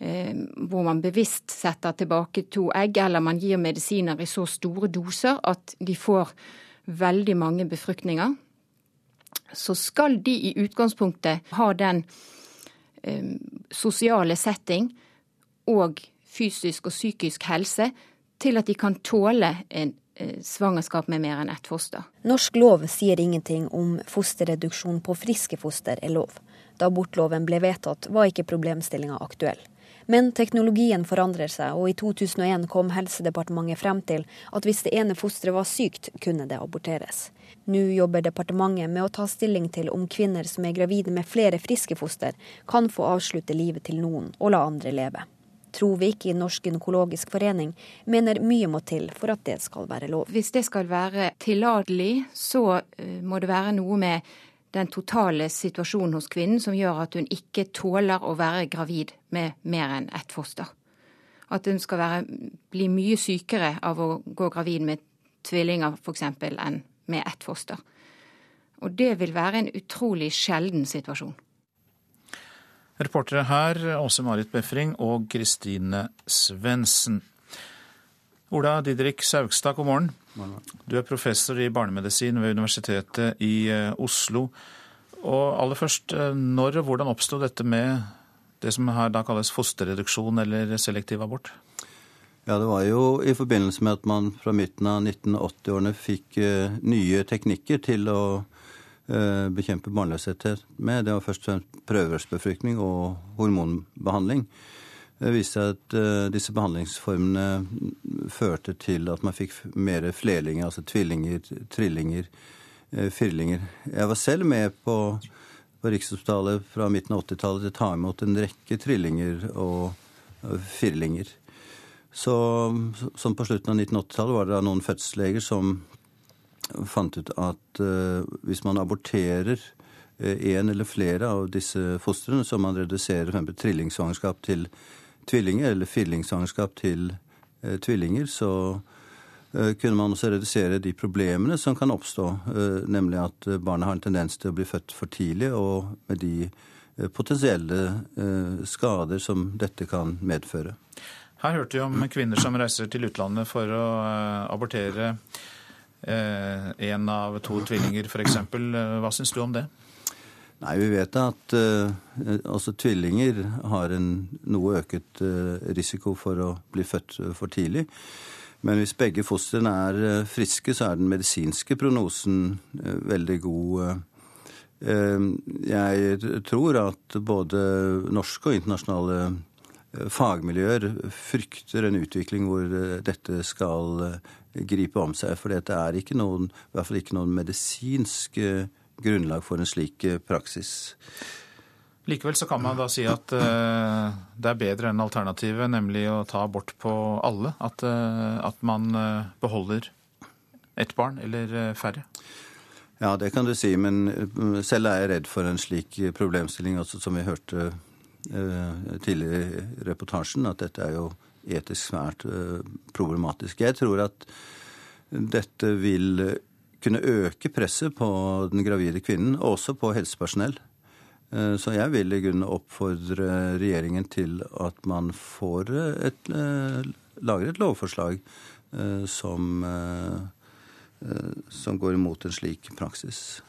eh, hvor man bevisst setter tilbake to egg, eller man gir medisiner i så store doser at de får veldig mange befruktninger, så skal de i utgangspunktet ha den eh, sosiale setting og fysisk og psykisk helse til at de kan tåle en eh, svangerskap med mer enn ett foster. Norsk lov sier ingenting om fosterreduksjon på friske foster er lov. Da abortloven ble vedtatt, var ikke problemstillinga aktuell. Men teknologien forandrer seg, og i 2001 kom Helsedepartementet frem til at hvis det ene fosteret var sykt, kunne det aborteres. Nå jobber departementet med å ta stilling til om kvinner som er gravide med flere friske foster, kan få avslutte livet til noen og la andre leve. Trovik i Norsk gynekologisk forening mener mye må til for at det skal være lov. Hvis det skal være tillatelig, så eh, må det være noe med den totale situasjonen hos kvinnen som gjør at hun ikke tåler å være gravid med mer enn ett foster. At hun skal være, bli mye sykere av å gå gravid med tvillinger f.eks. enn med ett foster. Og det vil være en utrolig sjelden situasjon. Reportere her Åse Marit Befring og Kristine Svendsen. Ola Didrik Saugstad, god morgen. Du er professor i barnemedisin ved Universitetet i eh, Oslo. Og aller først, eh, når og hvordan oppsto dette med det som her da kalles fosterreduksjon eller selektiv abort? Ja, Det var jo i forbindelse med at man fra midten av 1980-årene fikk uh, nye teknikker til å bekjempe barnløshet med. Det var først og fremst prøverørsbefruktning og hormonbehandling. Det viste seg at uh, disse behandlingsformene førte til at man fikk mer flerlinger, altså tvillinger, trillinger, uh, firlinger. Jeg var selv med på på Rikshospitalet fra midten av 80-tallet til å ta imot en rekke trillinger og firlinger. Så, som på slutten av 1980-tallet var det noen fødselsleger som fant ut at uh, hvis man aborterer én eller flere av disse fostrene, så man reduserer f.eks. trillingsvangerskap til tvillinger, eller fillingsvangerskap til eh, tvillinger, så eh, kunne man også redusere de problemene som kan oppstå, nemlig at barnet har en tendens til å bli født for tidlig, og med de potensielle skader som dette kan medføre. Her hørte vi om kvinner som reiser til utlandet for å abortere én av to tvillinger, f.eks. Hva syns du om det? Nei, Vi vet at uh, altså tvillinger har en noe øket uh, risiko for å bli født for tidlig. Men hvis begge fostrene er friske, så er den medisinske prognosen veldig god. Jeg tror at både norske og internasjonale fagmiljøer frykter en utvikling hvor dette skal gripe om seg. For det er ikke noen, i hvert fall ikke noen medisinsk grunnlag for en slik eh, praksis. Likevel så kan man da si at uh, det er bedre enn alternativet, nemlig å ta abort på alle. At, uh, at man uh, beholder ett barn eller færre. Ja, det kan du si, men selv er jeg redd for en slik problemstilling, altså, som vi hørte tidligere i reportasjen, at dette er jo etisk svært problematisk. Jeg tror at dette vil kunne øke presset på den gravide kvinnen, og også på helsepersonell. Eh, så jeg vil i grunnen oppfordre regjeringen til at man får et, eh, lager et lovforslag eh, som, som går imot en slik praksis.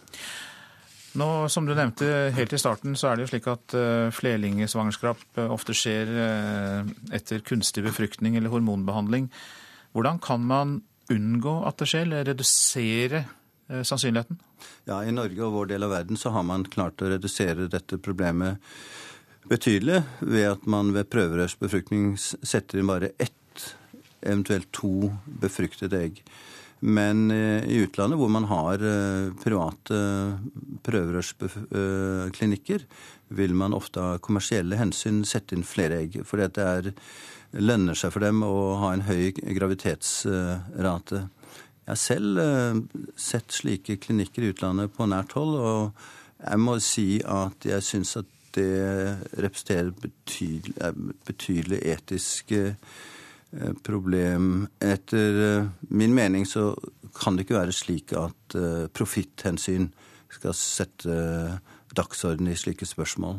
Nå, Som du nevnte helt i starten, så er det jo slik at flerlingsvangerskap ofte skjer etter kunstig befruktning eller hormonbehandling. Hvordan kan man unngå at det skjer, eller redusere eh, sannsynligheten? Ja, I Norge og vår del av verden så har man klart å redusere dette problemet betydelig ved at man ved prøverørsbefruktning setter inn bare ett, eventuelt to befruktede egg. Men eh, i utlandet, hvor man har eh, private prøverørsklinikker, vil man ofte av kommersielle hensyn sette inn flere egg. Fordi det er lønner seg for dem å ha en høy gravitetsrate. Jeg har selv eh, sett slike klinikker i utlandet på nært hold, og jeg må si at jeg syns at det representerer betydelig, betydelig etisk eh, problem. Etter eh, min mening så kan det ikke være slik at profitthensyn skal sette dagsorden i slike spørsmål.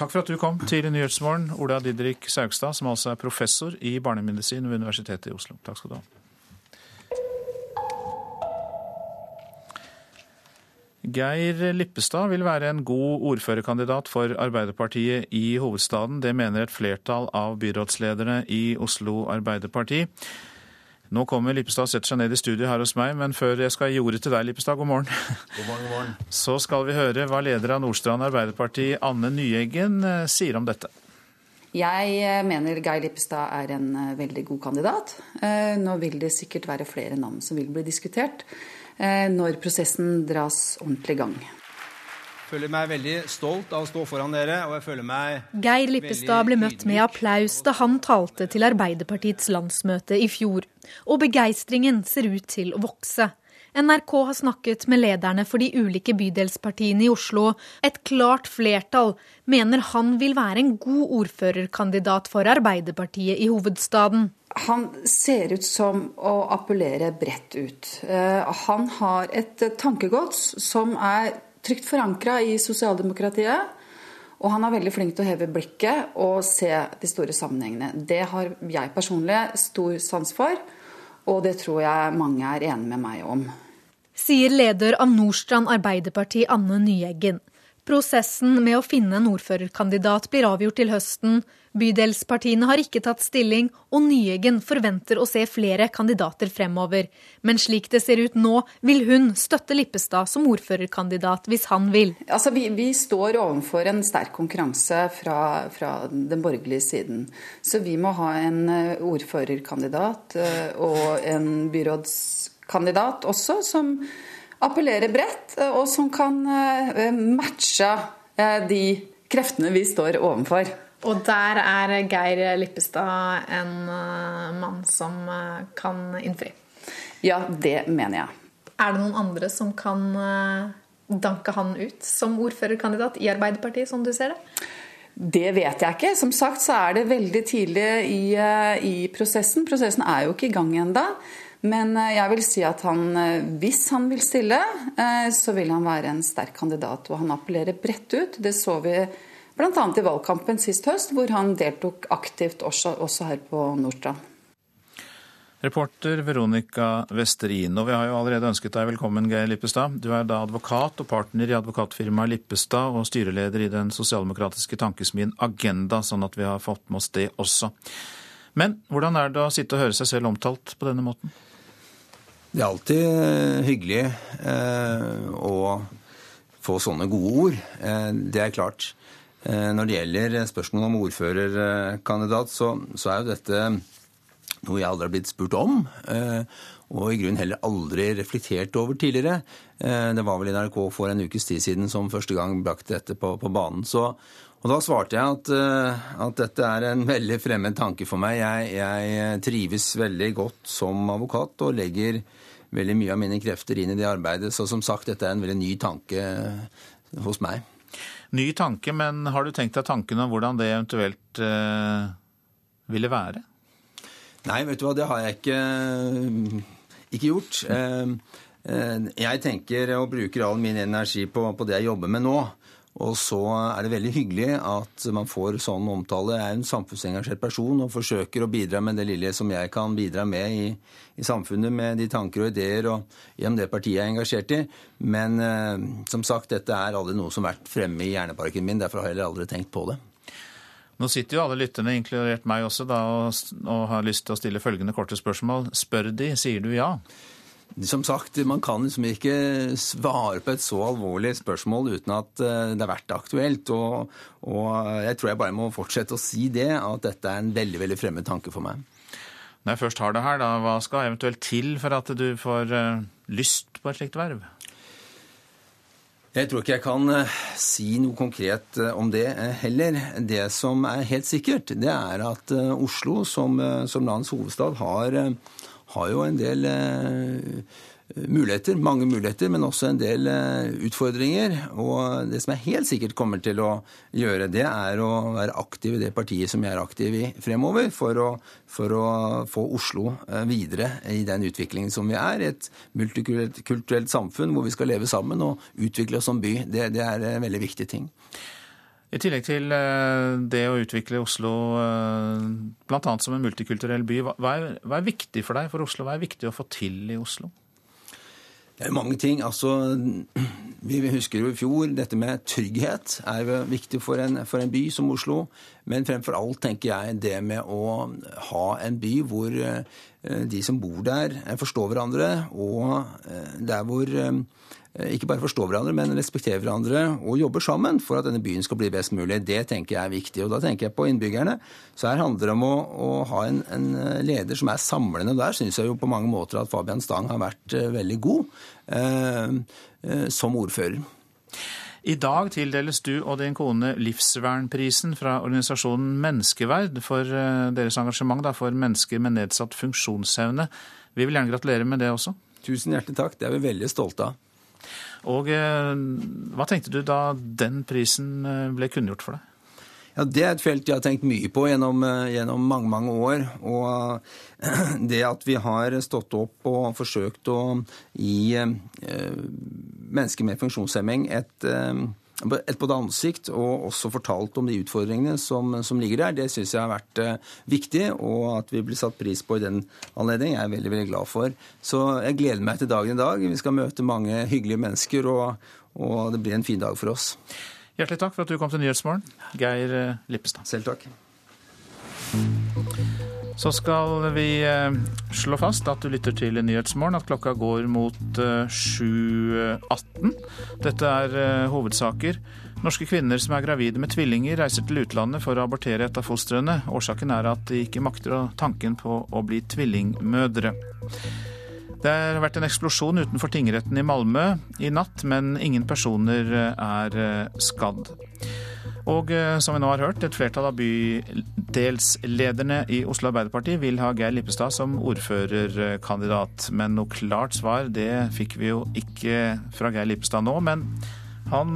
Takk for at du kom til Nyhetsmorgen, Ola Didrik Saugstad, som altså er professor i barnemedisin ved Universitetet i Oslo. Takk skal du ha. Geir Lippestad vil være en god ordførerkandidat for Arbeiderpartiet i hovedstaden. Det mener et flertall av byrådslederne i Oslo Arbeiderparti. Nå kommer Lippestad og setter seg ned i studio her hos meg, men før jeg skal gi ordet til deg, Lippestad, god morgen. God morgen, god morgen. Så skal vi høre hva leder av Nordstrand Arbeiderparti, Anne Nyeggen, eh, sier om dette. Jeg eh, mener Geir Lippestad er en eh, veldig god kandidat. Nå vil det sikkert være flere navn som vil bli diskutert når prosessen dras ordentlig i gang føler meg veldig stolt av å stå foran dere. og jeg føler meg... Geir Lippestad ble møtt med applaus da han talte til Arbeiderpartiets landsmøte i fjor. Og begeistringen ser ut til å vokse. NRK har snakket med lederne for de ulike bydelspartiene i Oslo. Et klart flertall mener han vil være en god ordførerkandidat for Arbeiderpartiet i hovedstaden. Han ser ut som å appellere bredt ut. Eh, han har et tankegods som er trygt forankra i sosialdemokratiet. Og han er veldig flink til å heve blikket og se de store sammenhengene. Det har jeg personlig stor sans for, og det tror jeg mange er enig med meg om. Sier leder av Nordstrand Arbeiderparti Anne Nyeggen. Prosessen med å finne en ordførerkandidat blir avgjort til høsten. Bydelspartiene har ikke tatt stilling, og Nyeggen forventer å se flere kandidater fremover. Men slik det ser ut nå, vil hun støtte Lippestad som ordførerkandidat hvis han vil. Altså, vi, vi står overfor en sterk konkurranse fra, fra, den borgerlige siden. Så vi må ha en eh, ordførerkandidat eh, og en byrådskandidat også, som appellerer bredt, og som kan matche de kreftene vi står overfor. Og der er Geir Lippestad en mann som kan innfri? Ja, det mener jeg. Er det noen andre som kan danke han ut som ordførerkandidat i Arbeiderpartiet, som du ser det? Det vet jeg ikke. Som sagt så er det veldig tidlig i, eh, i prosessen. Prosessen er jo ikke i gang ennå. Men eh, jeg vil si at han, eh, hvis han vil stille, så vil han være en sterk kandidat. Og han appellerer bredt ut. Det så vi bl.a. i valgkampen sist høst, hvor han deltok aktivt også, også her på Nordstrand. Reporter Veronica Westerin. Og vi har jo allerede ønsket deg velkommen, Geir Lippestad. Du er da advokat og partner i advokatfirmaet Lippestad og styreleder i den sosialdemokratiske tankesmien Agenda, sånn at vi har fått med oss det også. Men hvordan er det å sitte og høre seg selv omtalt på denne måten? Det er alltid eh, hyggelig eh, å få sånne gode ord. Eh, det er klart. Eh, når det gjelder spørsmålet om ordførerkandidat, så, så er jo dette noe jeg aldri har blitt spurt om. Eh, og i grunnen heller aldri reflektert over tidligere. Eh, det var vel NRK for en ukes tid siden som første gang brakte dette på, på banen. Så, og da svarte jeg at, at, dette er en veldig fremmed tanke for meg. Jeg, jeg, trives veldig godt som advokat og legger veldig mye av mine krefter inn i det arbeidet. Så som sagt, dette er en veldig ny tanke hos meg. Ny tanke, men har du tenkt deg tanken om hvordan det eventuelt eh, ville være? Nei, vet du hva, det har jeg ikke, ikke gjort. Eh, eh, jeg tenker og bruker all min energi på, på, det jeg jobber med nå. Og så er det veldig hyggelig at man får sånn omtale. Jeg er en samfunnsengasjert person og forsøker å bidra med det lille som jeg kan bidra med i, i samfunnet, med de tanker og ideer og gjennom det partiet jeg er engasjert i. Men eh, som sagt, dette er aldri noe som har vært fremme i hjerneparken min. Derfor har jeg heller aldri tenkt på det. Nå sitter jo alle lytterne, inkludert meg også, da, og, og har lyst til å stille følgende korte spørsmål. Spør de, sier du ja? Som sagt, man kan liksom ikke svare på et så alvorlig spørsmål uten at eh, det har vært aktuelt. Og, og, jeg tror jeg bare må fortsette å si det, at dette er en veldig veldig fremmed tanke for meg. Når jeg først har det her, da, hva skal eventuelt til for at du får uh, lyst på et slikt verv? Jeg tror ikke jeg kan eh, si noe konkret eh, om det eh, heller. Det som er helt sikkert, det er at Oslo som, som landets hovedstad har, har, jo en del muligheter, mange muligheter, men også en del eh, utfordringer. Og det som jeg helt sikkert kommer til å gjøre, det er å være aktiv i det partiet som jeg er aktiv i fremover, for å, for å få Oslo eh, videre i den utviklingen som vi er. Et multikulturelt samfunn hvor vi skal leve sammen og utvikle oss som by. Det, det er en veldig viktig ting. I tillegg til eh, det å utvikle Oslo bl.a. som en multikulturell by, hva er, hva er viktig for deg for Oslo? Hva er viktig å få til i Oslo? Det er mange ting. Altså, vi husker jo i fjor dette med trygghet er viktig for en, for en by som Oslo. Men fremfor alt tenker jeg det med å ha en by hvor eh, de som bor der, forstår hverandre, og eh, der hvor eh, Eh, ikke bare forstår hverandre, men respekterer hverandre og jobber sammen for at denne byen skal bli best mulig. Det tenker jeg er viktig. Og da tenker jeg på innbyggerne. Så her handler det om å, å ha en, en, leder som er samlende. Der syns jeg jo på mange måter at Fabian Stang har vært uh, veldig god eh, som ordfører. I dag tildeles du og din kone Livsvernprisen fra organisasjonen Menneskeverd for deres engasjement for mennesker med nedsatt funksjonsevne. Vi vil gjerne gratulere med det også. Tusen hjertelig takk. Det er vi veldig stolte av. Og eh, hva tenkte du da den prisen eh, ble kunngjort for deg? Ja, Det er et felt jeg har tenkt mye på gjennom, eh, gjennom, mange mange år. Og det at vi har stått opp og forsøkt å gi mennesker med funksjonshemming et et både ansikt og også fortalt om de utfordringene som, som ligger der. Det syns jeg har vært uh, viktig, og at vi blir satt pris på i den anledning, jeg er veldig veldig glad for. Så jeg gleder meg til dagen i dag. Vi skal møte mange hyggelige mennesker, og, og det blir en fin dag for oss. Hjertelig takk for at du kom til Nyhetsmorgen, Geir eh, Lippestad. Selv takk. Så skal vi eh, slå fast at du lytter til Nyhetsmorgen, at klokka går mot 7.18. Dette er eh, hovedsaker. Norske kvinner som er gravide med tvillinger, reiser til utlandet for å abortere et av fostrene. Årsaken er at de ikke makter tanken på å bli tvillingmødre. Det har vært en eksplosjon utenfor tingretten i Malmö i natt, men ingen personer er skadd. Og som vi nå har hørt, et flertall av bydelslederne i Oslo Arbeiderparti vil ha Geir Lippestad som ordførerkandidat. Men noe klart svar det fikk vi jo ikke fra Geir Lippestad nå. Men han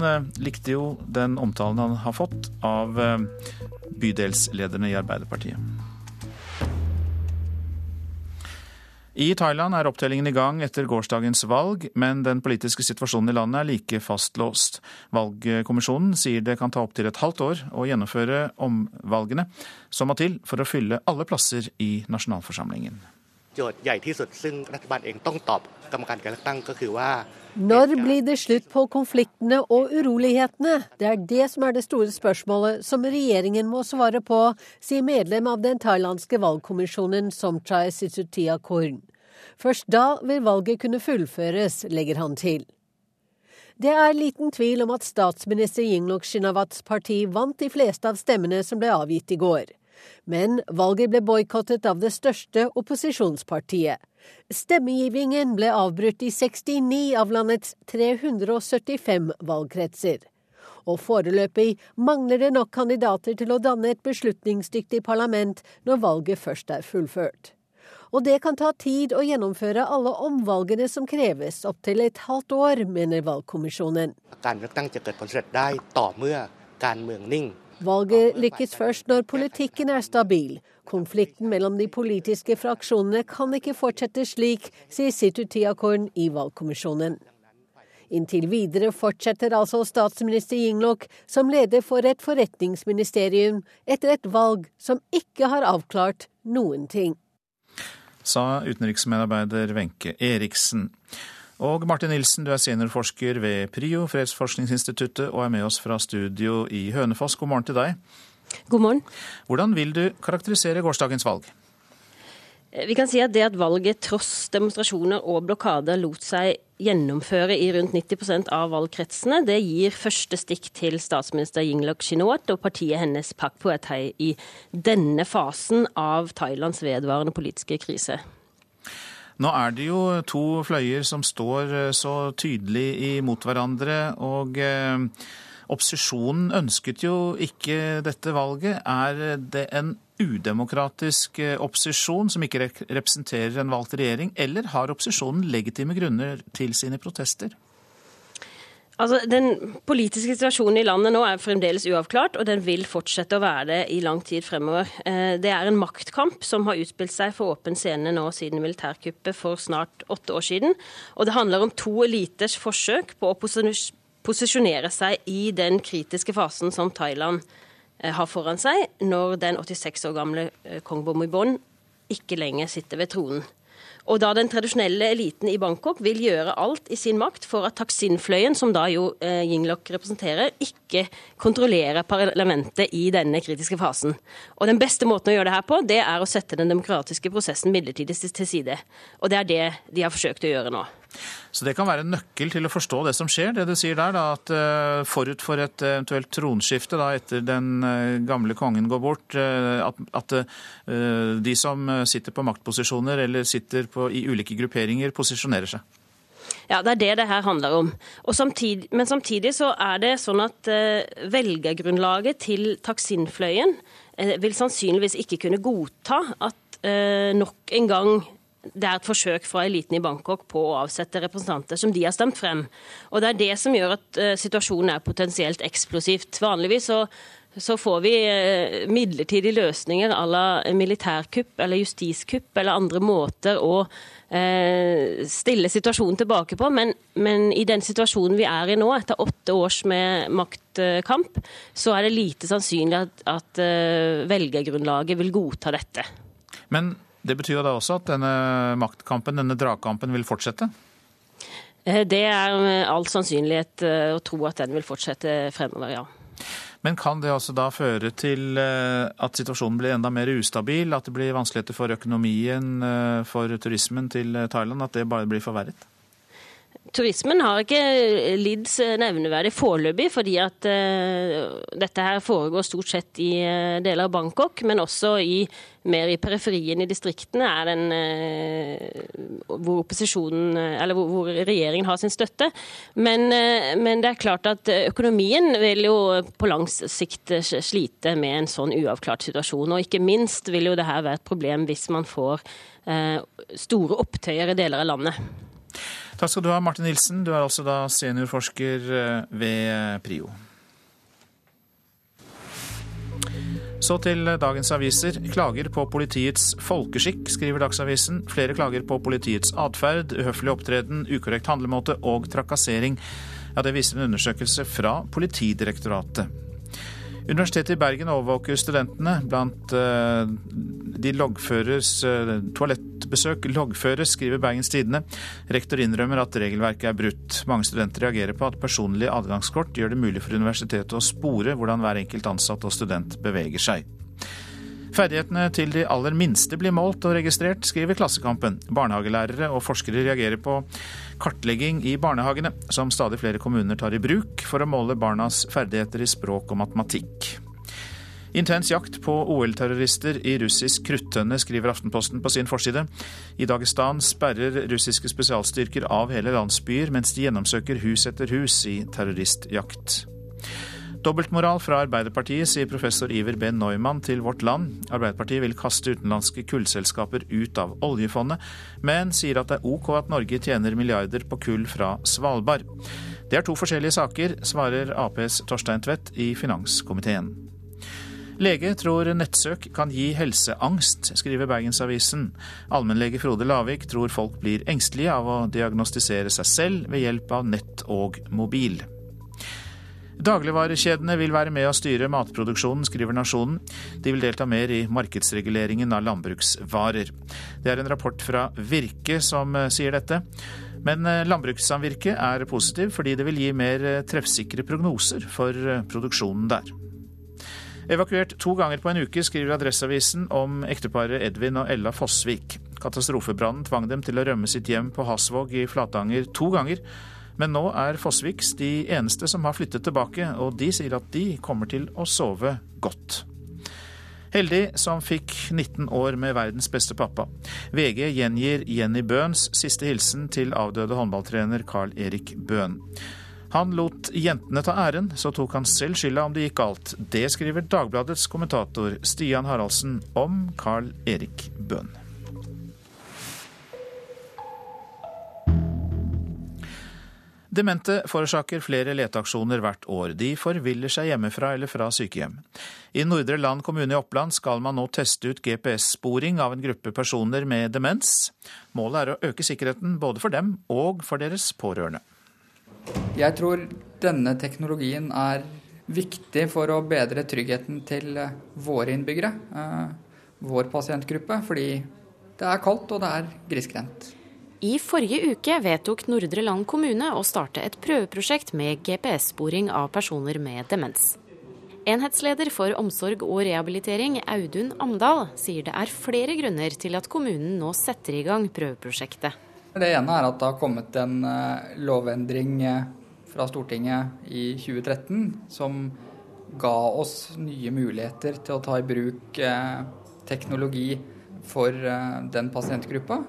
likte jo den omtalen han har fått av bydelslederne i Arbeiderpartiet. I Thailand er opptellingen i gang etter gårsdagens valg, men den politiske situasjonen i landet er like fastlåst. Valgkommisjonen sier det kan ta opptil et halvt år å gjennomføre omvalgene som må til for å fylle alle plasser i nasjonalforsamlingen. Når blir det slutt på konfliktene og urolighetene? Det er det som er det store spørsmålet som regjeringen må svare på, sier medlem av den thailandske valgkommisjonen Somchai Sisutia Korn. Først da vil valget kunne fullføres, legger han til. Det er liten tvil om at statsminister Yingluck Shinawats parti vant de fleste av stemmene som ble avgitt i går. Men valget ble boikottet av det største opposisjonspartiet. Stemmegivningen ble avbrutt i 69 av landets 375 valgkretser. Og foreløpig mangler det nok kandidater til å danne et beslutningsdyktig parlament når valget først er fullført. Og det kan ta tid å gjennomføre alle omvalgene som kreves, opptil et halvt år, mener valgkommisjonen. Valget lykkes først når politikken er stabil. Konflikten mellom de politiske fraksjonene kan ikke fortsette slik, sier Situ Tiakorn i valgkommisjonen. Inntil videre fortsetter altså statsminister Yingluck som leder for et forretningsministerium etter et valg som ikke har avklart noen ting. Sa utenriksmedarbeider Wenche Eriksen. Og Martin Nilsen, du er seniorforsker ved PRIO, Fredsforskningsinstituttet, og er med oss fra studio i Hønefoss. God morgen til deg. God morgen. Hvordan vil du karakterisere gårsdagens valg? Eh, vi kan si at det at valget tross demonstrasjoner og blokader lot seg gjennomføre i rundt 90% av valgkretsene, det gir første stikk til statsminister Yingluck Shinawat og partiet hennes Pak Puethei i denne fasen av Thailands vedvarende politiske krise. Nå er det jo to fløyer som står eh, så tydelig imot hverandre. og eh, Opposisjonen ønsket jo ikke dette valget. Er det en udemokratisk eh, opposisjon som ikke representerer en valgt regjering, eller har opposisjonen legitime grunner til sine protester? Altså, Den politiske situasjonen i landet nå er fremdeles uavklart, og den vil fortsette å være det i lang tid fremover. Eh, det er en maktkamp som har utspilt seg for åpen scene nå siden militærkuppet for snart åtte år siden. Og det handler om to eliters forsøk på å posisjonere seg i den kritiske fasen som Thailand eh, har foran seg, når den 86 år gamle eh, kong Bomibon ikke lenger sitter ved tronen. Og da den tradisjonelle eliten i Bangkok vil gjøre alt i sin makt for at Taksin-fløyen, som da jo eh, Yinglok representerer, ikke kontrollerer parlamentet i denne kritiske fasen. Og den beste måten å gjøre det her på, det er å sette den demokratiske prosessen midlertidig til side. Og det er det de har forsøkt å gjøre nå. Så det kan være en nøkkel til å forstå det som skjer, det du sier der, da, at uh, forut for et eventuelt tronskifte da, etter den uh, gamle kongen går bort, uh, at, at de som sitter på maktposisjoner eller sitter på, i ulike grupperinger, posisjonerer seg? Ja, det er det det her handler om. Samtidig, men samtidig så er det sånn at velgergrunnlaget til taksinfløyen vil sannsynligvis ikke kunne godta at nok en gang det er et forsøk fra eliten i Bangkok på å avsette representanter som de har stemt frem. Og Det er det som gjør at uh, situasjonen er potensielt eksplosivt. Vanligvis så, så får vi uh, midlertidige løsninger à la militærkupp eller justiskupp eller andre måter å uh, stille situasjonen tilbake på. Men, men, i den situasjonen vi er i nå, etter åtte års med maktkamp, så er det lite sannsynlig at, at velgergrunnlaget vil godta dette. Men det betyr da også at denne maktkampen, denne dragkampen, vil fortsette? Eh, det er med all sannsynlighet eh, å tro at den vil fortsette fremover, ja. Men kan det også da føre til eh, at situasjonen blir enda mer ustabil? At det blir vanskeligheter for økonomien, for turismen til Thailand? At det bare blir forverret? Turismen har ikke lidd nevneverdig foreløpig, fordi at uh, dette her foregår stort sett i uh, deler av Bangkok, men også i, mer i periferien i distriktene er den hvor eller hvor, hvor, regjeringen har sin støtte. Men, men, det er klart at økonomien vil jo på lang sikt slite med en sånn uavklart situasjon. Og ikke minst vil jo det her være et problem hvis man får store opptøyer i deler av landet. Takk skal du ha, Martin Nilsen. Du er altså da seniorforsker eh, ved eh, PRIO. Så til dagens aviser. Klager på politiets folkeskikk, skriver Dagsavisen. Flere klager på politiets atferd, uhøflig opptreden, ukorrekt handlemåte og trakassering. Ja, Det viser en undersøkelse fra Politidirektoratet. Universitetet i Bergen overvåker studentene. Blant eh, de loggføres eh, toalettbesøk loggføres, skriver Bergens Tidende. Rektor innrømmer at regelverket er brutt. Mange studenter reagerer på at personlig adgangskort gjør det mulig for universitetet å spore hvordan hver enkelt ansatt og student beveger seg. Ferdighetene til de aller minste blir målt og registrert, skriver Klassekampen. Barnehagelærere og forskere reagerer på kartlegging i barnehagene, som stadig flere kommuner tar i bruk for å måle barnas ferdigheter i språk og matematikk. Intens jakt på OL-terrorister i russisk kruttønne, skriver Aftenposten på sin forside. I Dagestan sperrer russiske spesialstyrker av hele landsbyer mens de gjennomsøker hus etter hus i terroristjakt. Dobbeltmoral fra Arbeiderpartiet, sier professor Iver B. Neumann til Vårt Land. Arbeiderpartiet vil kaste utenlandske kullselskaper ut av oljefondet, men sier at det er ok at Norge tjener milliarder på kull fra Svalbard. Det er to forskjellige saker, svarer Aps Torstein Tvedt i finanskomiteen. Lege tror nettsøk kan gi helseangst, skriver Bergensavisen. Allmennlege Frode Lavik tror folk blir engstelige av å diagnostisere seg selv ved hjelp av nett og mobil. Dagligvarekjedene vil være med å styre matproduksjonen, skriver Nasjonen. De vil delta mer i markedsreguleringen av landbruksvarer. Det er en rapport fra Virke som eh, sier dette. Men eh, landbrukssamvirket er positiv fordi det vil gi mer eh, treffsikre prognoser for produksjonen der. Evakuert to ganger på en uke, skriver Adresseavisen om ekteparet Edvin og Ella Fossvik. Katastrofebrannen tvang dem til å rømme sitt hjem på Hasvåg i Flatanger to ganger. Men nå er Fossviks de eneste som har flyttet tilbake, og de sier at de kommer til å sove godt. Heldig som fikk 19 år med verdens beste pappa. VG gjengir Jenny Bøhns siste hilsen til avdøde håndballtrener Carl Erik Bøhn. Han lot jentene ta æren, så tok han selv skylda om det gikk galt. Det skriver Dagbladets kommentator Stian Haraldsen om Carl Erik Bøhn. Demente forårsaker flere leteaksjoner hvert år. De forviller seg hjemmefra eller fra sykehjem. I Nordre Land kommune i Oppland skal man nå teste ut GPS-sporing av en gruppe personer med demens. Målet er å øke sikkerheten både for dem og for deres pårørende. Jeg tror denne teknologien er viktig for å bedre tryggheten til våre innbyggere, eh, vår pasientgruppe, fordi det er kaldt og det er grisgrendt. I forrige uke vedtok Nordre Land kommune å starte et prøveprosjekt med GPS-sporing av personer med demens. Enhetsleder for omsorg og rehabilitering, Audun Amdal, sier det er flere grunner til at kommunen nå setter i gang prøveprosjektet. Det ene er at det har kommet en eh, lovendring eh, fra Stortinget i 2013 som ga oss nye muligheter til å ta i bruk eh, teknologi for den pasientgruppa.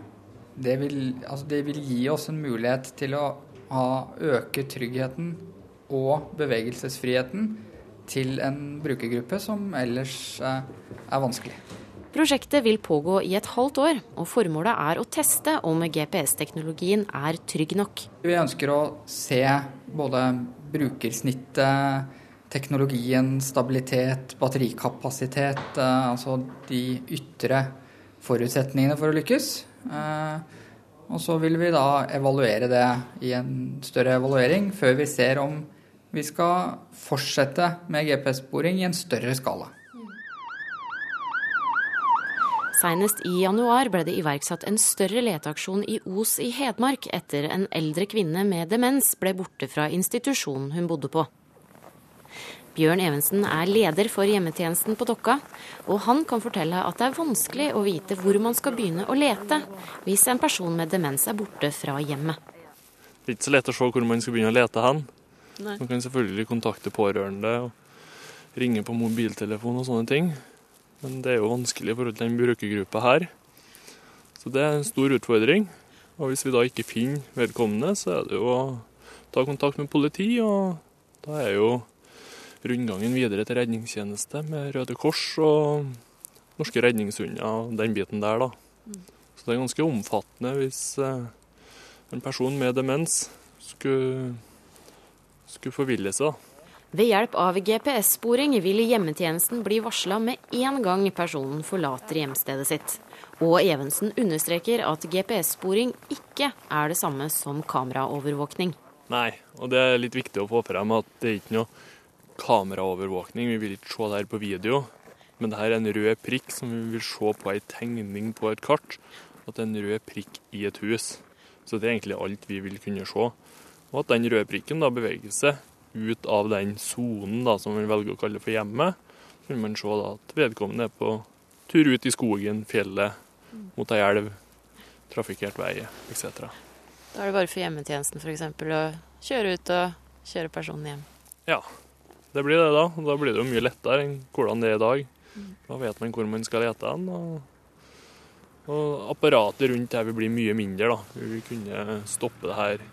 Det vil, altså det vil, gi oss en mulighet til å ha, øke tryggheten og bevegelsesfriheten til en brukergruppe som ellers eh, er vanskelig. Prosjektet vil pågå i et halvt år, og formålet er å teste om GPS-teknologien er trygg nok. Vi ønsker å se både brukersnittet, teknologien, stabilitet, batterikapasitet, eh, altså de ytre forutsetningene for å lykkes. Eh, og så vil vi da evaluere det i en større evaluering før vi ser om vi skal fortsette med GPS-sporing i en større skala. Senest i januar ble det iverksatt en større leteaksjon i Os i Hedmark etter en eldre kvinne med demens ble borte fra institusjonen hun bodde på. Bjørn Evensen er leder for hjemmetjenesten på Dokka, og han kan fortelle at det er vanskelig å vite hvor man skal begynne å lete hvis en person med demens er borte fra hjemmet. Det er ikke så lett å se hvor man skal begynne å lete hen. Nei. Man kan selvfølgelig kontakte pårørende og ringe på mobiltelefon og sånne ting. Men det er jo vanskelig i forhold til den brukergruppa her. Så det er en stor utfordring. Og hvis vi da ikke finner vedkommende, så er det jo å ta kontakt med politi, og da er jo rundgangen videre til redningstjeneste med Røde Kors og norske redningshunder den biten der, da. Så det er ganske omfattende hvis eh, en person med demens skulle, skulle forville seg. da. Ved hjelp av GPS-sporing vil hjemmetjenesten bli varsla med en gang personen forlater hjemstedet sitt. Og Evensen understreker at GPS-sporing ikke er det samme som kameraovervåkning. Nei, og det er litt viktig å få frem at det er ikke noe kameraovervåkning. Vi vil ikke se det her på video. Men det her er en rød prikk som vi vil se på ei tegning på et kart. At det er en rød prikk i et hus. Så det er egentlig alt vi vil kunne se. Og at den røde prikken da beveger seg ut av den sonen som vi velger å kalle for hjemmet. Så vil man se da at vedkommende er på tur ut i skogen, fjellet, mot ei elv, trafikkert vei etc. Da er det bare for hjemmetjenesten f.eks. å kjøre ut og kjøre personen hjem. Ja, det blir det da. Da blir det jo mye lettere enn hvordan det er i dag. Da vet man hvor man skal lete hen. Og, og apparatet rundt her vil bli mye mindre. da. Vi vil kunne stoppe det her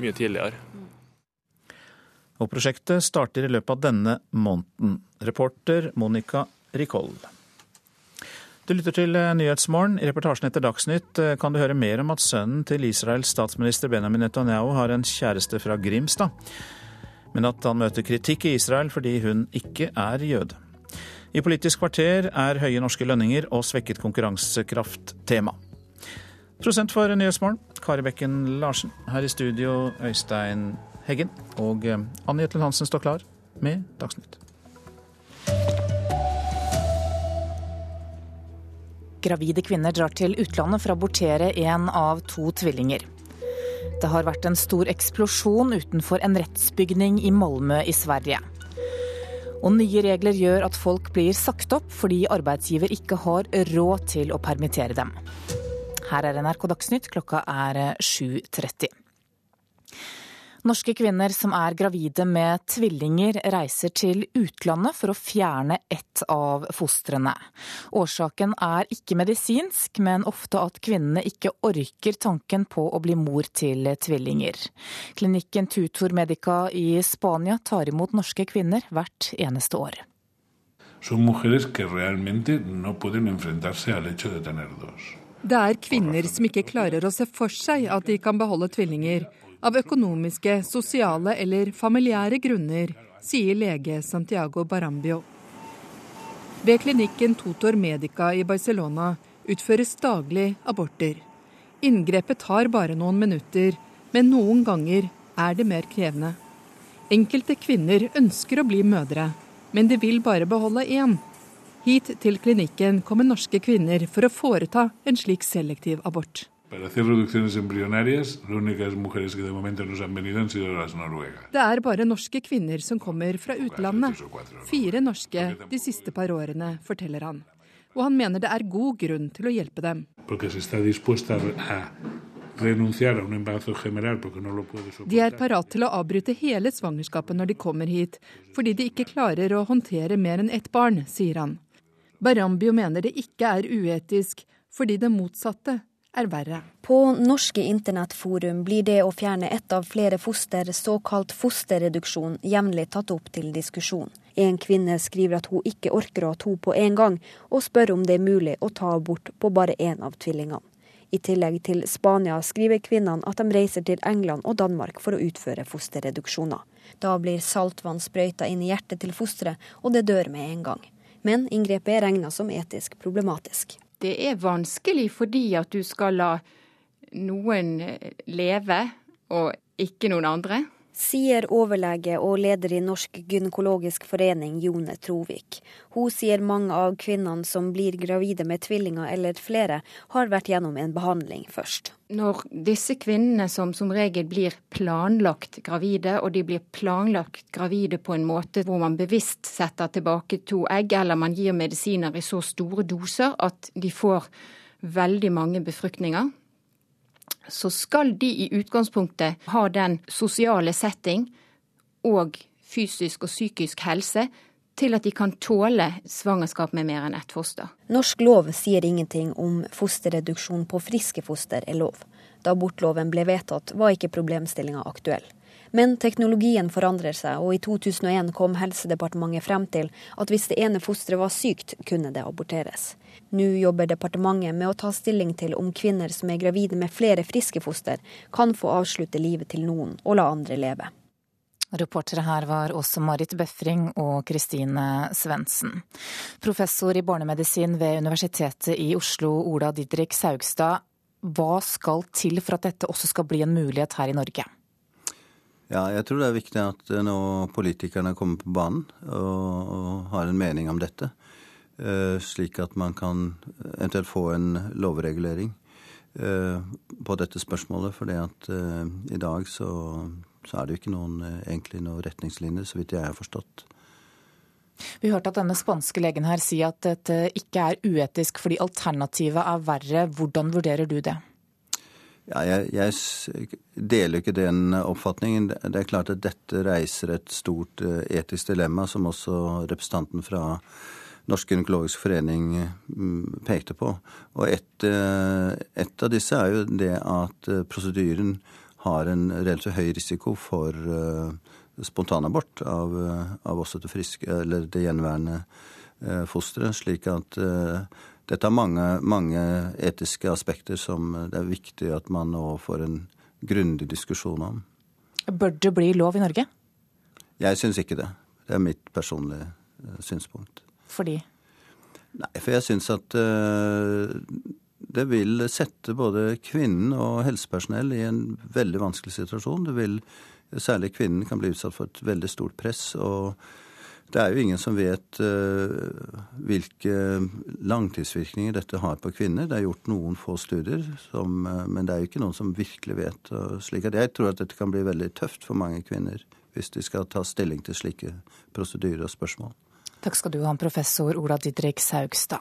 mye tidligere. Og prosjektet starter i løpet av denne måneden. Reporter Monica Ricoll. Du lytter til Nyhetsmorgen. I reportasjen etter Dagsnytt eh, kan du høre mer om at sønnen til Israels statsminister Benjamin Netanyahu har en kjæreste fra Grimstad, men at han møter kritikk i Israel fordi hun ikke er jøde. I Politisk kvarter er høye norske lønninger og svekket konkurransekraft tema. Prosent for Nyhetsmorgen, Kari Bekken Larsen. Her i studio, Øystein Heggen. Og eh, Anne Jetlund Hansen står klar med Dagsnytt. Gravide kvinner drar til utlandet for å abortere en av to tvillinger. Det har vært en stor eksplosjon utenfor en rettsbygning i Malmö i Sverige. Og nye regler gjør at folk blir sagt opp fordi arbeidsgiver ikke har råd til å permittere dem. Her er NRK Dagsnytt, klokka er 7.30. Norske kvinner som er gravide med tvillinger, reiser til utlandet for å fjerne ett av fostrene. Årsaken er ikke medisinsk, men ofte at kvinnene ikke orker tanken på å bli mor til tvillinger. Klinikken Tutor Medica i Spania tar imot norske kvinner hvert eneste år. Son mujeres que realmente no pueden enfrentarse al hecho de tener dos. Det er kvinner som ikke klarer å se for seg at de kan beholde tvillinger, av økonomiske, sosiale eller familiære grunner, sier lege Santiago Barambio. Ved klinikken Totor Medica i Barcelona utføres daglig aborter. Inngrepet tar bare noen minutter, men noen ganger er det mer krevende. Enkelte kvinner ønsker å bli mødre, men de vil bare beholde én. Hit til klinikken kommer norske kvinner for å foreta en slik selektiv abort. Para hacer reducciones embrionarias, las únicas mujeres que de momento nos han venido han sido las noruegas. Det er bare norske kvinner som kommer fra utlandet. Fire norske de siste par årene, forteller han. Og han mener det er god grunn til å hjelpe dem. De er parat til å avbryte hele svangerskapet når de kommer hit, fordi de ikke klarer å håndtere mer enn ett barn, sier han. Barambio mener det ikke er uetisk, fordi det motsatte er verre. På norske internettforum blir det å fjerne ett av flere foster, såkalt fosterreduksjon, jevnlig tatt opp til diskusjon. En kvinne skriver at hun ikke orker å ha to på en gang, og spør om det er mulig å ta abort på bare én av tvillingene. I tillegg til Spania skriver kvinnene at de reiser til England og Danmark for å utføre fosterreduksjoner. Da blir saltvann sprøyta inn i hjertet til fosteret, og det dør med en gang. Men inngrepet er regna som etisk problematisk. Det er vanskelig fordi at du skal la noen leve, og ikke noen andre. Sier overlege og leder i Norsk gynekologisk forening, Jone Trovik. Hun sier mange av kvinnene som blir gravide med tvillinger eller flere, har vært gjennom en behandling først. Når disse kvinnene som som regel blir planlagt gravide, og de blir planlagt gravide på en måte hvor man bevisst setter tilbake to egg, eller man gir medisiner i så store doser at de får veldig mange befruktninger, så skal de i utgangspunktet ha den sosiale setting og fysisk og psykisk helse til at de kan tåle svangerskap med mer enn ett foster. Norsk lov sier ingenting om fosterreduksjon på friske foster er lov. Da abortloven ble vedtatt, var ikke problemstillinga aktuell. Men teknologien forandrer seg, og i 2001 kom Helsedepartementet frem til at hvis det ene fosteret var sykt, kunne det aborteres. Nå jobber departementet med å ta stilling til om kvinner som er gravide med flere friske foster, kan få avslutte livet til noen og la andre leve. Reportere her var også Marit Befring og Kristine Svendsen. Professor i barnemedisin ved Universitetet i Oslo, Ola Didrik Saugstad. Hva skal til for at dette også skal bli en mulighet her i Norge? Ja, jeg tror det er viktig at nå politikerne kommer på banen og, og har en mening om dette. Uh, slik at man kan eventuelt få en lovregulering uh, på dette spørsmålet. For uh, i dag så så er det jo ikke noen, eh, egentlig noen retningslinjer, så vidt jeg har forstått. Vi hørte at denne spanske legen her sier at dette ikke er uetisk fordi alternativet er verre. Hvordan vurderer du det? Ja, jeg, jeg, deler ikke den oppfatningen. Det er klart at dette reiser et stort eh, etisk dilemma, som også representanten fra Norsk gynekologisk forening mm, pekte på. Og et, eh, et av disse er jo det at prosedyren har en relativt høy risiko for uh, spontanabort av, av, også det friske, eller det gjenværende fosteret. Slik at dette har mange, mange, etiske aspekter som det er viktig at man nå får en grundig diskusjon om. Bør det bli lov i Norge? Jeg syns ikke det. Det er mitt personlige synspunkt. Fordi? Nei, for jeg syns at det vil sette både kvinnen og helsepersonell i en veldig vanskelig situasjon. Det vil, Særlig kvinnen kan bli utsatt for et veldig stort press. og det er jo ingen som vet uh, hvilke langtidsvirkninger dette har på kvinner. Det er gjort noen få studier, som, uh, men det er jo ikke noen som virkelig vet. Slik at jeg tror at dette kan bli veldig tøft for mange kvinner hvis de skal ta stilling til slike prosedyrer og spørsmål. Takk skal du ha, professor Ola Didrik Saugstad.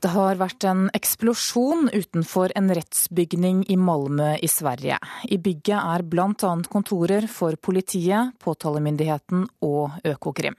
Det har vært en eksplosjon utenfor en rettsbygning i Malmö i Sverige. I bygget er bl.a. kontorer for politiet, påtalemyndigheten og Økokrim.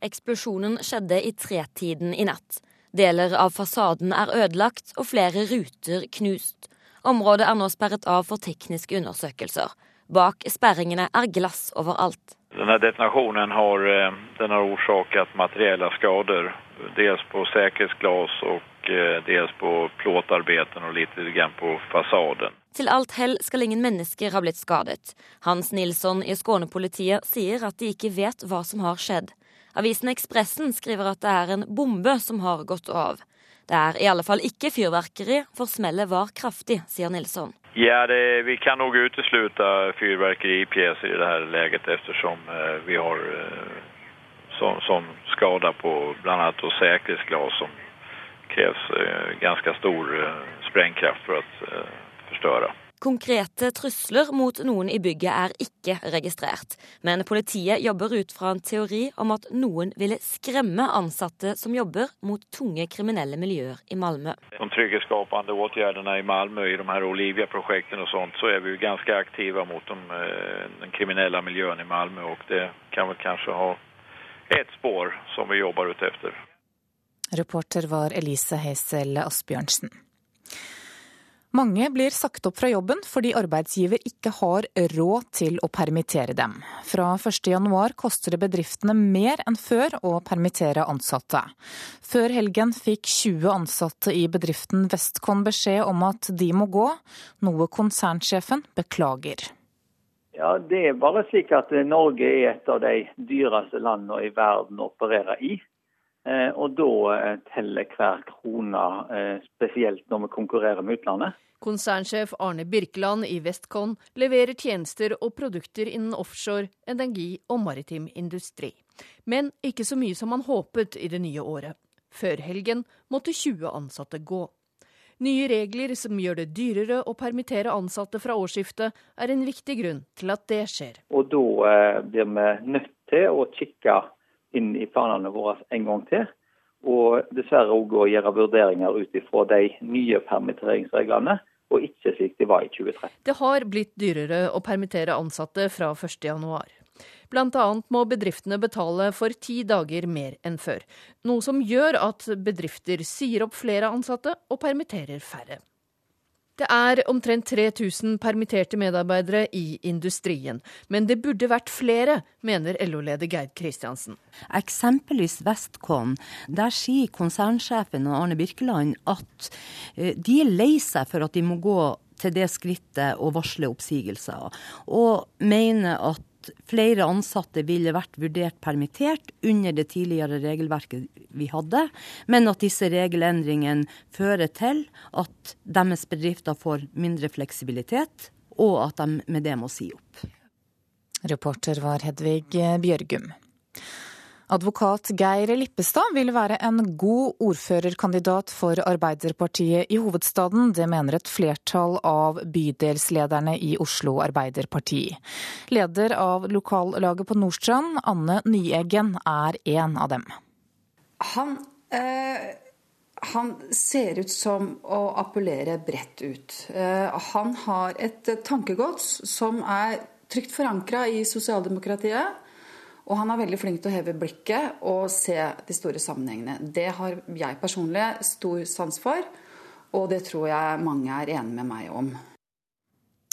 Eksplosjonen skjedde i tretiden i natt. Deler av fasaden er ødelagt og flere ruter knust. Området er nå sperret av for tekniske undersøkelser. Bak sperringene er glass overalt. Denne detonasjonen har, eh, den har orsaket materielle skader dels på sikkerhetsglass og eh, dels på plåtarbeten og litt på fasaden. Til alt hell skal ingen mennesker ha blitt skadet. Hans Nilsson i Skåne-politiet sier at de ikke vet hva som har skjedd. Avisen Ekspressen skriver at det er en bombe som har gått av. Det er i alle fall ikke fyrverkeri, for smellet var kraftig, sier Nilsson. Ja, det, vi kan nok utelukke fyrverkeripjeser i det her leget, ettersom eh, vi har eh, som, som skada på bland annat säkerhetsglas som krävs eh, ganska stor eh, sprängkraft for å eh, förstöra. Konkrete trusler mot noen i bygget er ikke registrert, men politiet jobber ut fra en teori om at noen ville skremme ansatte som jobber mot tunge kriminelle miljøer i Malmö. De trygghetsskapende tiltakene i Malmö i de her Olivia-prosjektene og sånt, så er vi jo ganske aktive mot de, den kriminelle miljøen i Malmö og det kan vel kanskje ha et spår som vi jobber ut efter. Reporter var Elise Heisel Asbjørnsen. Mange blir sagt opp fra jobben fordi arbeidsgiver ikke har råd til å permittere dem. Fra 1.1 koster det bedriftene mer enn før å permittere ansatte. Før helgen fikk 20 ansatte i bedriften Westcon beskjed om at de må gå, noe konsernsjefen beklager. Ja, Det er bare slik at Norge er et av de dyreste landene i verden å operere i. Eh, og da eh, teller hver krone, eh, spesielt når vi konkurrerer med utlandet. Konsernsjef Arne Birkeland i Westcon leverer tjenester og produkter innen offshore, energi og maritim industri. Men ikke så mye som han håpet i det nye året. Før helgen måtte 20 ansatte gå. Nye regler som gjør det dyrere å permittere ansatte fra årsskiftet, er en viktig grunn til at det skjer. Og Da blir vi nødt til å kikke inn i planene våre en gang til. Og dessverre òg å gjøre vurderinger ut ifra de nye permitteringsreglene og ikke slik det var i 2013. Det har blitt dyrere å permittere ansatte fra 1.1. Blant annet må bedriftene betale for ti dager mer enn før, noe som gjør at bedrifter sier opp flere ansatte og permitterer færre. Det er omtrent 3000 permitterte medarbeidere i industrien, men det burde vært flere, mener LO-leder Geir Kristiansen. Eksempelvis Westcon. Der sier konsernsjefen og Arne Birkeland at eh, de er lei seg for at de må gå til det skrittet å varsle oppsigelser, og mener at flere ansatte ville vært vurdert permittert under det tidligere regelverket vi hadde, men at disse regelendringene fører til at deres bedrifter får mindre fleksibilitet, og at de med det må si opp. Reporter var Hedvig Bjørgum. Advokat Geir Lippestad vil være en god ordførerkandidat for Arbeiderpartiet i hovedstaden. Det mener et flertall av bydelslederne i Oslo Arbeiderparti. Leder av lokallaget på Nordstrand, Anne Nyeggen, er en av dem. Han, eh, han ser ut som å appellere bredt ut. Eh, han har et tankegods som er trygt forankra i sosialdemokratiet. Og han er veldig flink til å heve blikket og se de store sammenhengene. Det har jeg personlig stor sans for, og det tror jeg mange er enig med meg om.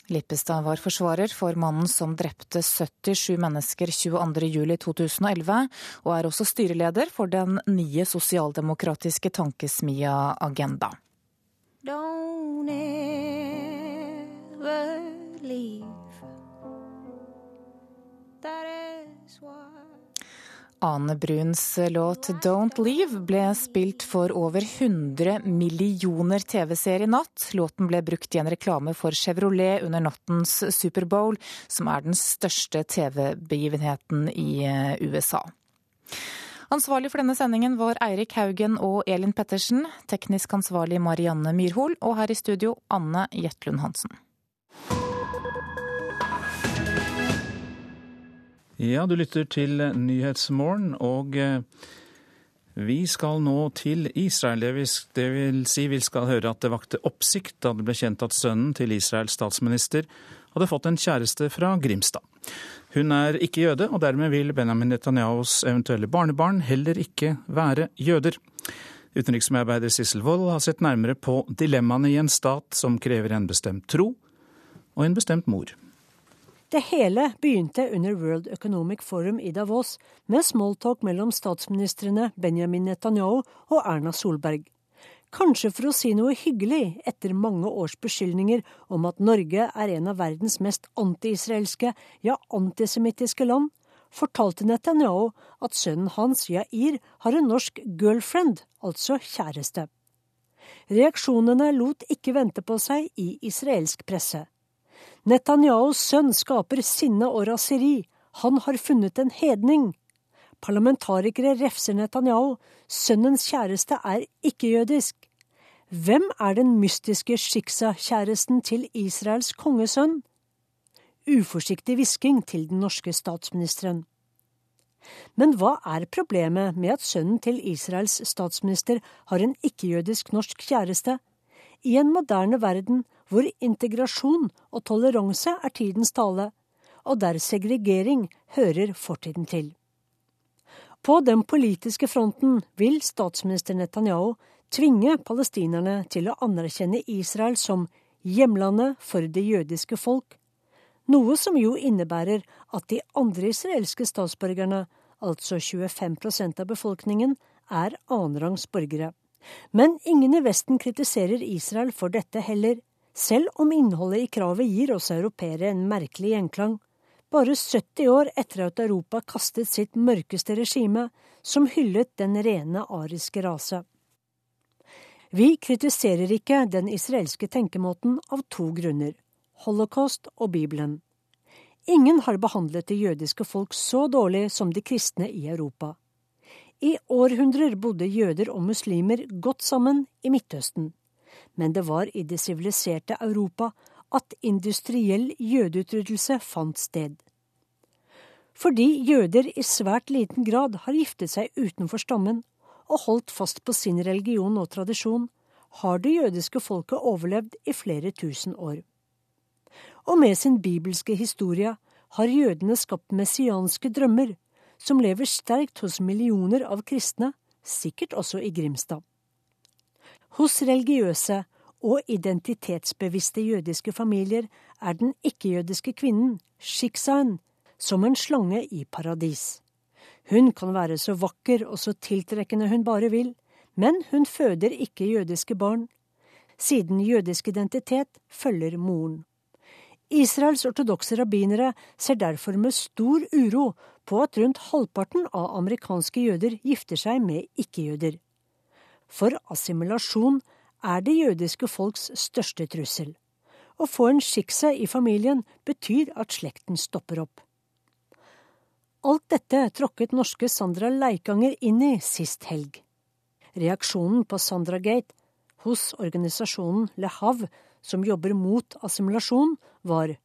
Lippestad var forsvarer for mannen som drepte 77 mennesker 22.07.2011, og er også styreleder for den nye sosialdemokratiske tankesmia Agenda. Don't ever leave. That Ane Bruns låt 'Don't Leave' ble spilt for over 100 millioner TV-seere i natt. Låten ble brukt i en reklame for Chevrolet under nattens Superbowl, som er den største TV-begivenheten i eh, USA. Ansvarlig for denne sendingen var Eirik Haugen og Elin Pettersen. Teknisk ansvarlig Marianne Myrhol. Og her i studio Anne Jetlund Hansen. Ja, du lytter til Nyhetsmorgen, og eh, vi skal nå til Israel. Det vil, si vi skal høre at det vakte oppsikt da det ble kjent at sønnen til Israels statsminister hadde fått en kjæreste fra Grimstad. Hun er ikke jøde, og dermed vil Benjamin Netanyahus eventuelle barnebarn heller ikke være jøder. Utenriksmedarbeider Sissel Wold har sett nærmere på dilemmaene i en stat som krever en bestemt tro og en bestemt mor. Det hele begynte under World Economic Forum i Davos, med smalltalk mellom statsministrene Benjamin Netanyahu og Erna Solberg. Kanskje for å si noe hyggelig etter mange års beskyldninger om at Norge er en av verdens mest anti-israelske, ja antisemittiske land, fortalte Netanyahu at sønnen hans, Yair, har en norsk girlfriend, altså kjæreste. Reaksjonene lot ikke vente på seg i israelsk presse. Netanyahus sønn skaper sinne og raseri. Han har funnet en hedning. Parlamentarikere refser Netanyahu. Sønnens kjæreste er ikke-jødisk. Hvem er den mystiske Shiksa-kjæresten til Israels kongesønn? Uforsiktig hvisking til den norske statsministeren. Men hva er problemet med at sønnen til Israels statsminister har en ikke-jødisk norsk kjæreste? I en moderne verden hvor integrasjon og toleranse er tidens tale, og der segregering hører fortiden til. På den politiske fronten vil statsminister Netanyahu tvinge palestinerne til å anerkjenne Israel som hjemlandet for det jødiske folk, noe som jo innebærer at de andre israelske statsborgerne, altså 25% av befolkningen, er annenrangs borgere. Men ingen i Vesten kritiserer Israel for dette heller, selv om innholdet i kravet gir oss europeere en merkelig gjenklang. Bare 70 år etter at Europa kastet sitt mørkeste regime, som hyllet den rene ariske rase. Vi kritiserer ikke den israelske tenkemåten av to grunner – holocaust og Bibelen. Ingen har behandlet det jødiske folk så dårlig som de kristne i Europa. I århundrer bodde jøder og muslimer godt sammen i Midtøsten men det var i det siviliserte Europa at industriell jødeutryddelse fant sted. Fordi jøder i svært liten grad har giftet seg utenfor stammen og holdt fast på sin religion og tradisjon, har det jødiske folket overlevd i flere tusen år. Og med sin bibelske historie har jødene skapt messianske drømmer, som lever sterkt hos millioner av kristne, sikkert også i Grimstad. Hos religiøse og identitetsbevisste jødiske familier er den ikke-jødiske kvinnen, shiksaen, som en slange i paradis. Hun kan være så vakker og så tiltrekkende hun bare vil, men hun føder ikke jødiske barn. Siden jødisk identitet følger moren. Israels ortodokse rabbinere ser derfor med stor uro på at rundt halvparten av amerikanske jøder gifter seg med ikke-jøder. For assimilasjon er det jødiske folks største trussel. Å få en skikse i familien betyr at slekten stopper opp. Alt dette tråkket norske Sandra Leikanger inn i sist helg. Reaksjonen på Sandra Gate hos organisasjonen Le Hav, som jobber mot assimilasjon, var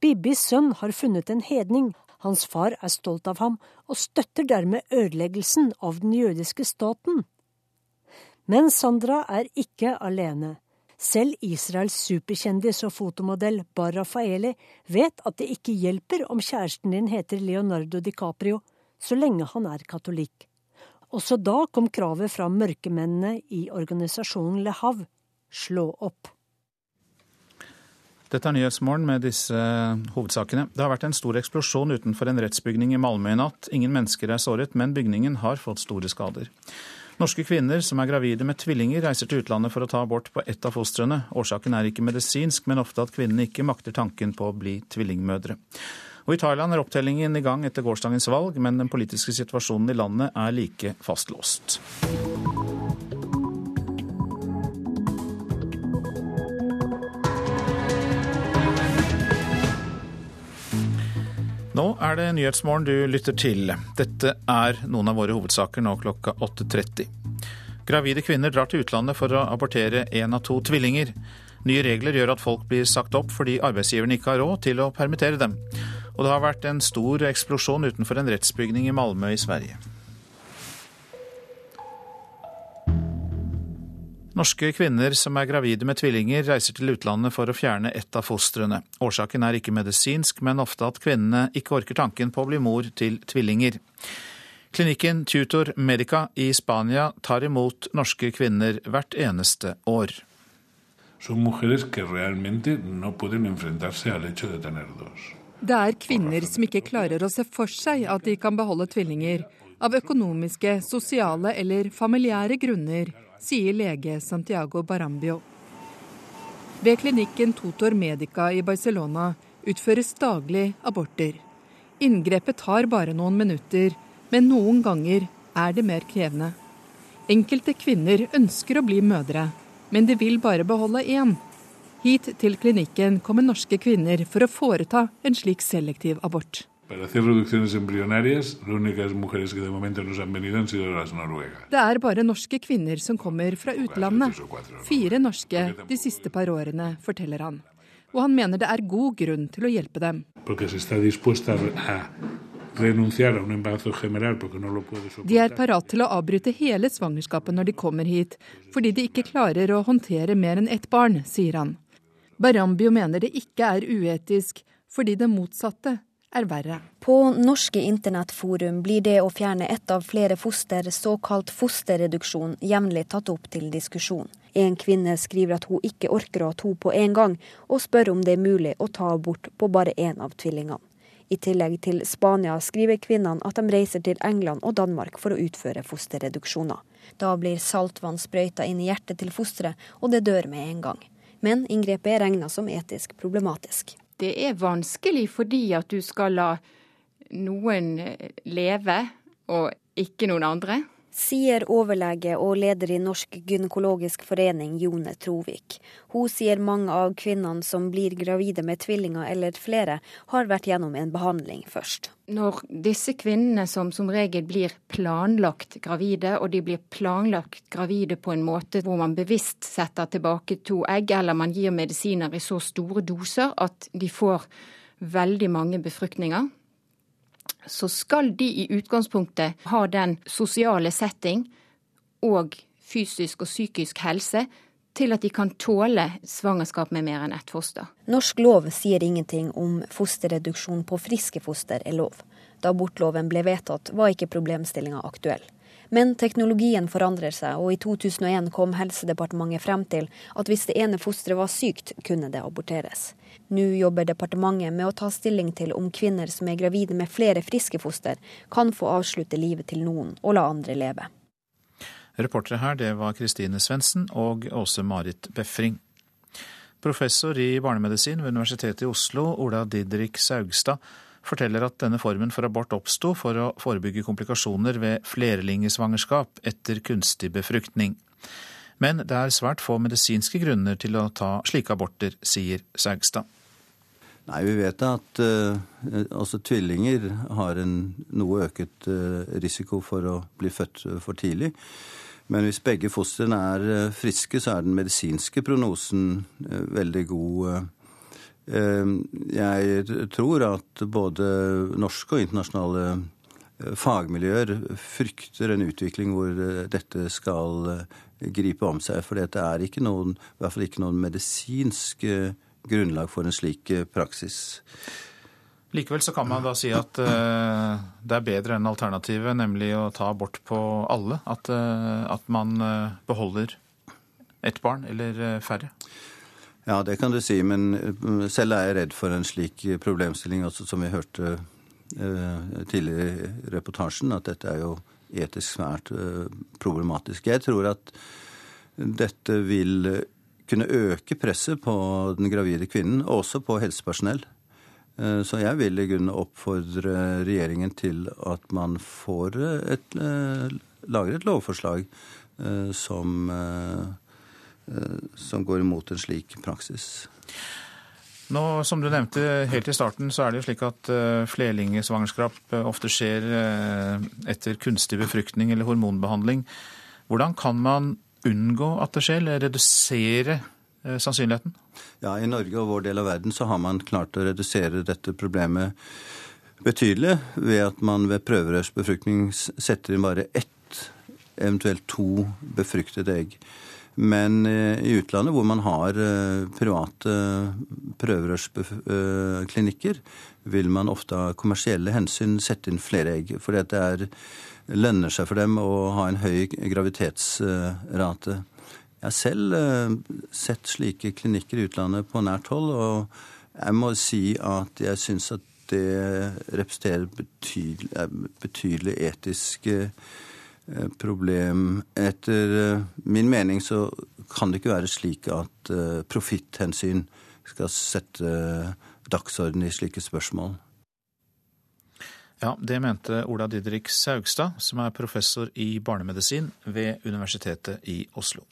Bibis sønn har funnet en hedning, hans far er stolt av ham og støtter dermed ødeleggelsen av den jødiske staten. Men Sandra er ikke alene. Selv Israels superkjendis og fotomodell Bar Rafaeli vet at det ikke hjelper om kjæresten din heter Leonardo DiCaprio, så lenge han er katolikk. Også da kom kravet fra mørkemennene i organisasjonen Le Hav slå opp. Dette er Nyhetsmorgen med disse hovedsakene. Det har vært en stor eksplosjon utenfor en rettsbygning i Malmö i natt. Ingen mennesker er såret, men bygningen har fått store skader. Norske kvinner som er gravide med tvillinger, reiser til utlandet for å ta abort på ett av fostrene. Årsaken er ikke medisinsk, men ofte at kvinnene ikke makter tanken på å bli tvillingmødre. Og I Thailand er opptellingen i gang etter gårsdagens valg, men den politiske situasjonen i landet er like fastlåst. Nå er det Nyhetsmorgen du lytter til. Dette er noen av våre hovedsaker nå klokka 8.30. Gravide kvinner drar til utlandet for å abortere én av to tvillinger. Nye regler gjør at folk blir sagt opp fordi arbeidsgiverne ikke har råd til å permittere dem. Og det har vært en stor eksplosjon utenfor en rettsbygning i Malmö i Sverige. Norske kvinner som er gravide med tvillinger, reiser til utlandet for å fjerne ett av fostrene. Årsaken er ikke medisinsk, men ofte at kvinnene ikke orker tanken på å bli mor til tvillinger. Klinikken Tutor Medica i Spania tar imot norske kvinner hvert eneste år. Det er kvinner som ikke klarer å se for seg at de kan beholde tvillinger, av økonomiske, sosiale eller familiære grunner sier lege Santiago Barambio. Ved klinikken Totor Medica i Barcelona utføres daglig aborter. Inngrepet tar bare noen minutter, men noen ganger er det mer krevende. Enkelte kvinner ønsker å bli mødre, men de vil bare beholde én. Hit til klinikken kommer norske kvinner for å foreta en slik selektiv abort. Para hacer reducciones embrionarias, las únicas mujeres que de momento nos han venido han sido las noruegas. Det er bare norske kvinner som kommer fra utlandet. Fire norske de siste par årene, forteller han. Og han mener det er god grunn til å hjelpe dem. De er parat til å avbryte hele svangerskapet når de kommer hit, fordi de ikke klarer å håndtere mer enn ett barn, sier han. Barambio mener det ikke er uetisk, fordi det motsatte er verre. På norske internettforum blir det å fjerne ett av flere foster, såkalt fosterreduksjon, jevnlig tatt opp til diskusjon. En kvinne skriver at hun ikke orker å ha to på en gang, og spør om det er mulig å ta abort på bare én av tvillingene. I tillegg til Spania skriver kvinnene at de reiser til England og Danmark for å utføre fosterreduksjoner. Da blir saltvann sprøyta inn i hjertet til fosteret, og det dør med en gang. Men inngrepet er regna som etisk problematisk det er vanskelig fordi at du skal la noen leve og ikke noen andre sier overlege og leder i Norsk gynekologisk forening Jone Trovik. Hun sier mange av kvinnene som blir gravide med tvillinger eller flere, har vært gjennom en behandling først. Når disse kvinnene som som regel blir planlagt gravide, og de blir planlagt gravide på en måte hvor man bevisst setter tilbake to egg, eller man gir medisiner i så store doser at de får veldig mange befruktninger, så skal de i utgangspunktet ha den sosiale setting og fysisk og psykisk helse til at de kan tåle svangerskap med mer enn ett foster. Norsk lov sier ingenting om fosterreduksjon på friske foster er lov. Da abortloven ble vedtatt, var ikke problemstillinga aktuell. Men teknologien forandrer seg, og i 2001 kom Helsedepartementet frem til at hvis det ene fosteret var sykt, kunne det aborteres. Nå jobber departementet med å ta stilling til om kvinner som er gravide med flere friske foster, kan få avslutte livet til noen og la andre leve. Reportere her det var Kristine Svendsen og Åse Marit Befring. Professor i barnemedisin ved Universitetet i Oslo, Ola Didrik Saugstad, forteller at denne formen for abort oppsto for å forebygge komplikasjoner ved flerlingesvangerskap etter kunstig befruktning. Men det er svært få medisinske grunner til å ta slike aborter, sier Saugstad. Nei, Vi vet at uh, altså tvillinger har en noe øket uh, risiko for å bli født for tidlig. Men hvis begge fostrene er friske, så er den medisinske prognosen veldig god. Jeg tror at både norske og internasjonale fagmiljøer frykter en utvikling hvor dette skal gripe om seg. For dette er ikke noen, i hvert fall ikke noen medisinsk grunnlag for en slik eh, praksis. Likevel så kan man da si at uh, det er bedre enn alternativet, nemlig å ta abort på alle. At, uh, at man uh, beholder ett barn eller færre. Ja, det kan du si, men selv er jeg redd for en slik problemstilling, også som vi hørte tidligere i reportasjen, at dette er jo etisk svært problematisk. Jeg tror at dette vil kunne øke presset på den gravide kvinnen, og også på helsepersonell. Eh, så jeg vil i grunnen oppfordre regjeringen til at man får et, eh, lager et lovforslag eh, som, som går imot en slik praksis. Nå, Som du nevnte helt i starten, så er det jo slik at flerlingesvangerskap ofte skjer etter kunstig befruktning eller hormonbehandling. Hvordan kan man unngå at det skjer, eller redusere eh, sannsynligheten? Ja, I Norge og vår del av verden så har man klart å redusere dette problemet betydelig ved at man ved prøverørsbefruktning setter inn bare ett, eventuelt to befruktede egg. Men eh, i utlandet, hvor man har eh, private prøverørsklinikker, vil man ofte av kommersielle hensyn sette inn flere egg. For det er lønner seg for dem å ha en høy gravitetsrate. Jeg har selv eh, sett slike klinikker i utlandet på nært hold, og jeg må si at jeg syns at det representerer betydelig, betydelig etisk eh, problem. Etter eh, min mening så kan det ikke være slik at profitthensyn skal sette dagsorden i slike spørsmål. Ja, Det mente Ola Didrik Saugstad, som er professor i barnemedisin ved Universitetet i Oslo.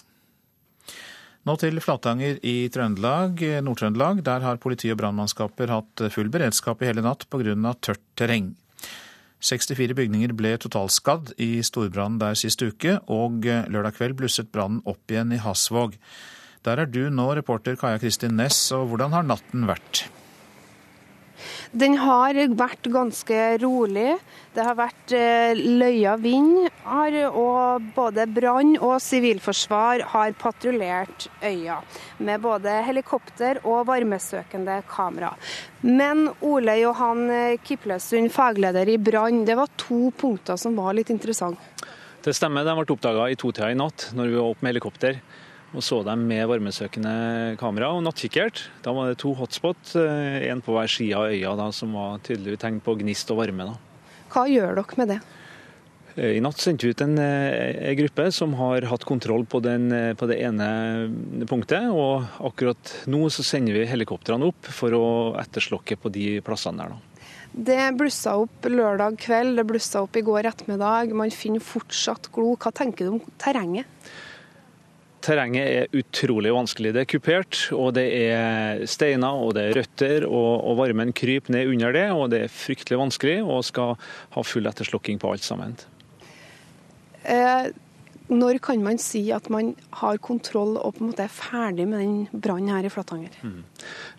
Nå til Flatanger i Trøndelag, Nord-Trøndelag. Der har politi og brannmannskaper hatt full beredskap i hele natt pga. tørt terreng. 64 bygninger ble totalskadd i storbrannen der sist uke, og lørdag kveld blusset brannen opp igjen i Hasvåg. Der er du nå, reporter Kaja Kristin Næss, og hvordan har natten vært? Den har vært ganske rolig. Det har vært eh, løya vind og både brann og sivilforsvar har patruljert øya. Med både helikopter og varmesøkende kamera. Men Ole Johan Kiplesund, fagleder i brann, det var to punkter som var litt interessante. Det stemmer, de ble oppdaga i totida i natt når vi var oppe med helikopter og så dem med varmesøkende kamera og nattkikkert. Da var det to hotspot, én eh, på hver side av øya, da, som var tydelig tegn på gnist og varme. Da. Hva gjør dere med det? Eh, I natt sendte vi ut en, eh, en gruppe som har hatt kontroll på, den, på, det ene punktet. og Akkurat nå så sender vi helikoptrene opp for å etterslokke på de plassene der. da. Det blussa opp lørdag kveld, det blussa opp i går ettermiddag. Man finner fortsatt glo. Hva tenker du om terrenget? Terrenget er utrolig vanskelig. Det er kupert, og det er steiner og det er røtter, og, og varmen kryper ned under det. og Det er fryktelig vanskelig og skal ha full etterslukking på alt sammen. Eh, når kan man si at man har kontroll og på en måte er ferdig med den brannen her i Flatanger? Mm.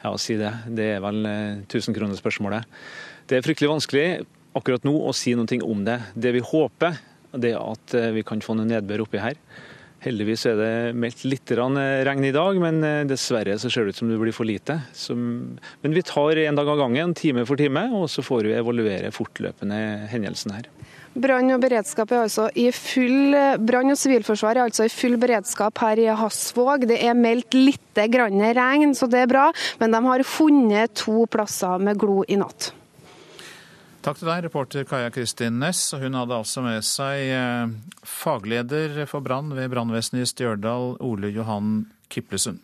Ja, å si det. Det er vel 1000-kronerspørsmålet. Eh, det er fryktelig vanskelig akkurat nå å si noe om det. Det vi håper, det er at eh, vi kan få noe nedbør oppi her. Heldigvis er det meldt litt regn i dag, men dessverre så ser det ut som det blir for lite. men vi tar en dag av gangen, time for time, og så får vi evaluere fortløpende hendelsen her. Brann og beredskap er altså i full Brann og sivilforsvar er altså i full beredskap her i Hasvåg. Det er meldt litt grann regn, så det er bra, men de har funnet to plasser med glo i natt. Takk til deg, reporter Kaja Kristin Næss. Hun hadde altså med seg eh, fagleder for brann ved brannvesenet i Stjørdal, Ole Johan Kiplesund.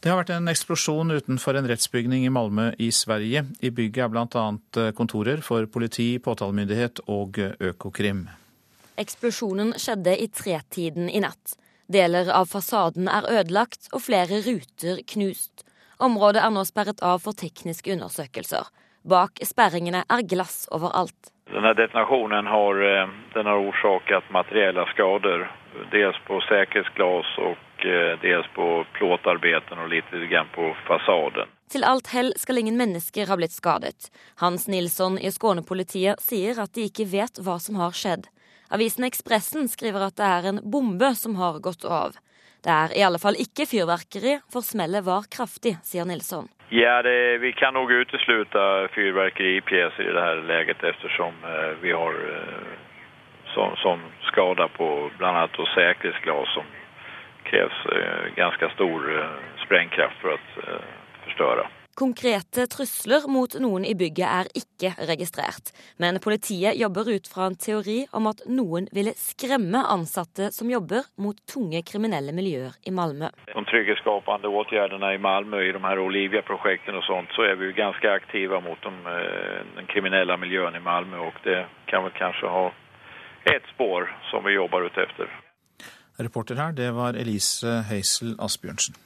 Det har vært en eksplosjon utenfor en rettsbygning i Malmö i Sverige. I bygget er bl.a. Eh, kontorer for politi, påtalemyndighet og eh, Økokrim. Eksplosjonen skjedde i tretiden i natt. Deler av fasaden er ødelagt og flere ruter knust. Området er nå sperret av for tekniske undersøkelser. Bak sperringene er glass overalt. Denne detonasjonen har, eh, den har årsaket materielle skader. Dels på sikkerhetsglass og Eh, dels på plåtarbeten og litt på fasaden. Til alt hell skal ingen mennesker ha blitt skadet. Hans Nilsson i Skåne-politiet sier at de ikke vet hva som har skjedd. Avisen Ekspressen skriver at det er en bombe som har gått av. Det er i alle fall ikke fyrverkeri, for smellet var kraftig, sier Nilsson. Ja, det, Vi kan nok utelukke fyrverkeripjeser i dette leget, ettersom eh, vi har eh, som, som skader på bl.a. sikkerhetsglass som kreves eh, ganske stor eh, sprengkraft for å eh, forstørre. Konkrete trusler mot noen i bygget er ikke registrert, men politiet jobber ut fra en teori om at noen ville skremme ansatte som jobber mot tunge kriminelle miljøer i Malmö. De trygghetsskapende tiltakene i Malmö i de her Olivia-prosjektene og sånt, så er vi jo ganske aktive mot de, den kriminelle miljøen i Malmö og det kan vel kanskje ha et spår som vi jobber ut efter. Reporter her, det var Elise Høisel Asbjørnsen.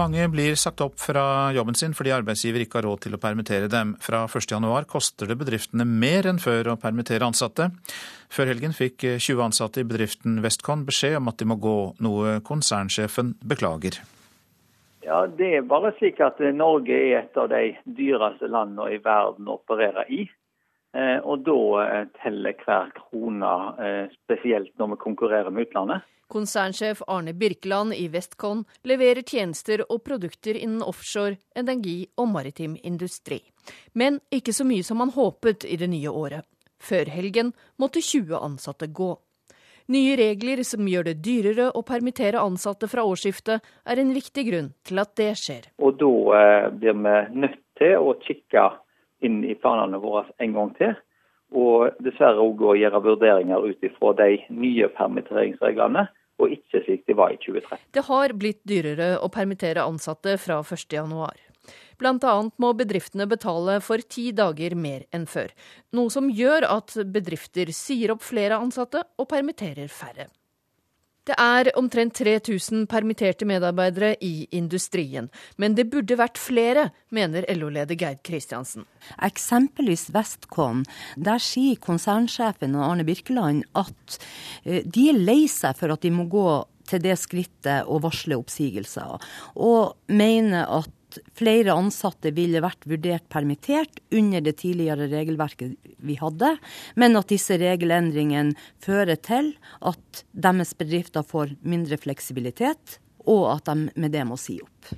Mange blir sagt opp fra jobben sin fordi arbeidsgiver ikke har råd til å permittere dem. Fra 1.1 koster det bedriftene mer enn før å permittere ansatte. Før helgen fikk 20 ansatte i bedriften Westcon beskjed om at de må gå, noe konsernsjefen beklager. Ja, Det er bare slik at Norge er et av de dyreste landene i verden å operere i. Eh, og da eh, teller hver krone, eh, spesielt når vi konkurrerer med utlandet. Konsernsjef Arne Birkeland i Westcon leverer tjenester og produkter innen offshore, energi og maritim industri. Men ikke så mye som han håpet i det nye året. Før helgen måtte 20 ansatte gå. Nye regler som gjør det dyrere å permittere ansatte fra årsskiftet, er en viktig grunn til at det skjer. Og da blir vi nødt til å kikke inn i planene våre en gang til. Og dessverre òg å gjøre vurderinger ut ifra de nye permitteringsreglene, og ikke slik de var i 2013. Det har blitt dyrere å permittere ansatte fra 1.1. Bl.a. må bedriftene betale for ti dager mer enn før, noe som gjør at bedrifter sier opp flere ansatte og permitterer færre. Det er omtrent 3000 permitterte medarbeidere i industrien, men det burde vært flere, mener LO-leder Geir Kristiansen. Eksempelvis Westcon. Der sier konsernsjefen og Arne Birkeland at eh, de er lei seg for at de må gå til det skrittet å varsle oppsigelser, og mener at flere ansatte ville vært vurdert permittert under det tidligere regelverket vi hadde, men at disse regelendringene fører til at deres bedrifter får mindre fleksibilitet, og at de med det må si opp.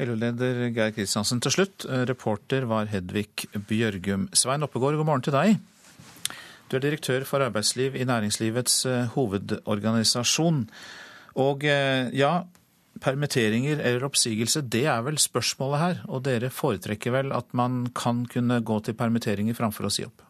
LO-leder Geir Kristiansen til slutt. Reporter var Hedvig Bjørgum. Svein Oppegård, god morgen til deg. Du er direktør for arbeidsliv i Næringslivets eh, hovedorganisasjon. Og eh, ja, permitteringer eller oppsigelse, det er vel spørsmålet her. Og dere foretrekker vel at man kan kunne gå til permitteringer framfor å si opp?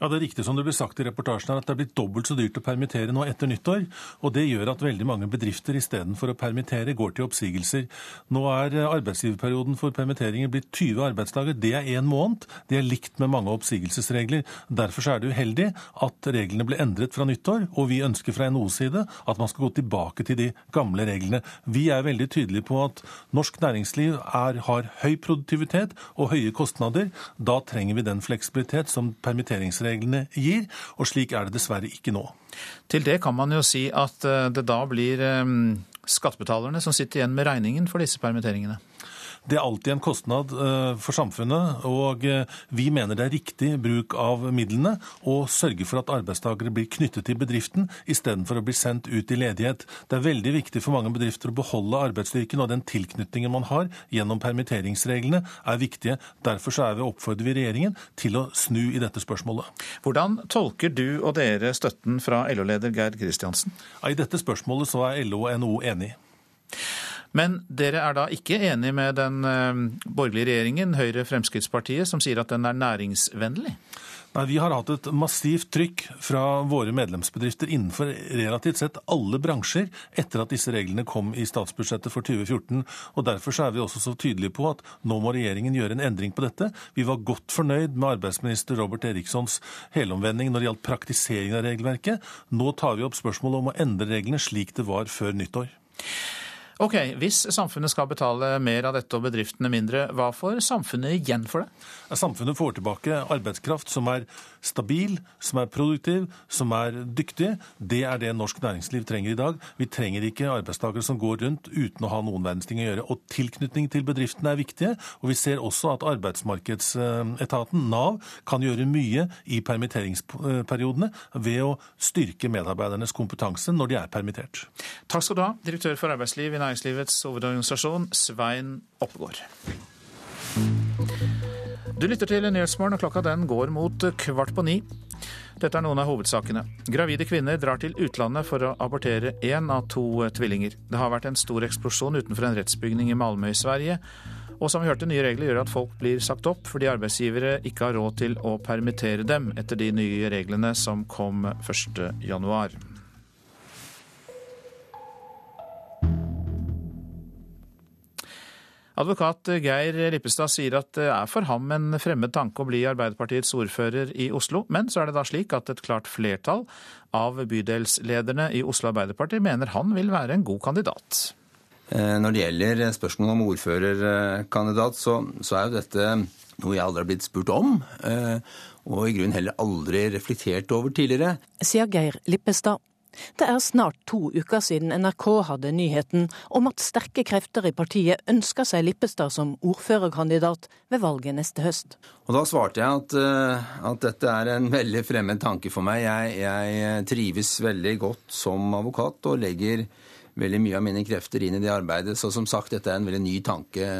Ja, Det er riktig som det ble sagt i reportasjen her, at det er blitt dobbelt så dyrt å permittere nå etter nyttår. og Det gjør at veldig mange bedrifter istedenfor å permittere går til oppsigelser. Nå er arbeidsgiverperioden for permitteringer blitt 20 arbeidsdager. Det er én måned. Det er likt med mange oppsigelsesregler. Derfor er det uheldig at reglene ble endret fra nyttår, og vi ønsker fra NOs side at man skal gå tilbake til de gamle reglene. Vi er veldig tydelige på at norsk næringsliv er, har høy produktivitet og høye kostnader. Da trenger vi den fleksibilitet som permitteringsreglene reglene gir, og slik er det dessverre ikke nå. Til det kan man jo si at eh, det da blir eh, skattebetalerne som sitter igjen med regningen for disse permitteringene. Det er alltid en kostnad eh, for samfunnet, og eh, vi mener det er riktig bruk av midlene å sørge for at arbeidstakere blir knyttet til bedriften istedenfor å bli sendt ut i ledighet. Det er veldig viktig for mange bedrifter å beholde arbeidsstyrken, og den tilknytningen man har gjennom permitteringsreglene er viktige. Derfor så er vi oppfordrer vi regjeringen til å snu i dette spørsmålet. Hvordan tolker du og dere støtten fra LO-leder Geir Kristiansen? I dette spørsmålet så er LO og NHO enig. Men dere er da ikke enig med den eh, borgerlige regjeringen, Høyre-Fremskrittspartiet, som sier at den er næringsvennlig? Nei, Vi har hatt et massivt trykk fra våre medlemsbedrifter innenfor relativt sett alle bransjer etter at disse reglene kom i statsbudsjettet for 2014. og Derfor er vi også så tydelige på at nå må regjeringen gjøre en endring på dette. Vi var godt fornøyd med arbeidsminister Robert Erikssons helomvending når det gjaldt praktisering av regelverket. Nå tar vi opp spørsmålet om å endre reglene slik det var før nyttår. Ok, Hvis samfunnet skal betale mer av dette og bedriftene mindre, hva får samfunnet igjen for det? Samfunnet får tilbake arbeidskraft som er stabil, som er produktiv, som er dyktig. Det er det norsk næringsliv trenger i dag. Vi trenger ikke arbeidstakere som går rundt uten å ha noen verdens ting å gjøre. Og tilknytning til bedriftene er viktige. Og vi ser også at arbeidsmarkedsetaten, Nav, kan gjøre mye i permitteringsperiodene ved å styrke medarbeidernes kompetanse når de er permittert. Takk skal du ha, direktør for arbeidsliv i Næringslivet næringslivets hovedorganisasjon, Svein Oppegård. Du lytter til Nyhetsmorgen, og klokka den går mot kvart på ni. Dette er noen av hovedsakene. Gravide kvinner drar til utlandet for å abortere én av to tvillinger. Det har vært en stor eksplosjon utenfor en rettsbygning i Malmö i Sverige. Og som vi hørte, nye regler gjør at folk blir sagt opp fordi arbeidsgivere ikke har råd til å permittere dem etter de nye reglene som kom 1.1. Advokat Geir Lippestad sier at det er for ham en fremmed tanke å bli Arbeiderpartiets ordfører i Oslo, men så er det da slik at et klart flertall av bydelslederne i Oslo Arbeiderparti mener han vil være en god kandidat. Eh, når det gjelder spørsmålet om ordførerkandidat, så, så er jo dette noe jeg aldri har blitt spurt om, eh, og i grunnen heller aldri reflektert over tidligere. Sier Geir Lippestad. Det er snart to uker siden NRK hadde nyheten om at sterke krefter i partiet ønsker seg Lippestad som ordførerkandidat ved valget neste høst. Og Da svarte jeg at, eh, at dette er en veldig fremmed tanke for meg. Jeg, jeg, trives veldig godt som advokat og legger veldig mye av mine krefter inn i det arbeidet. Så som sagt, dette er en veldig ny tanke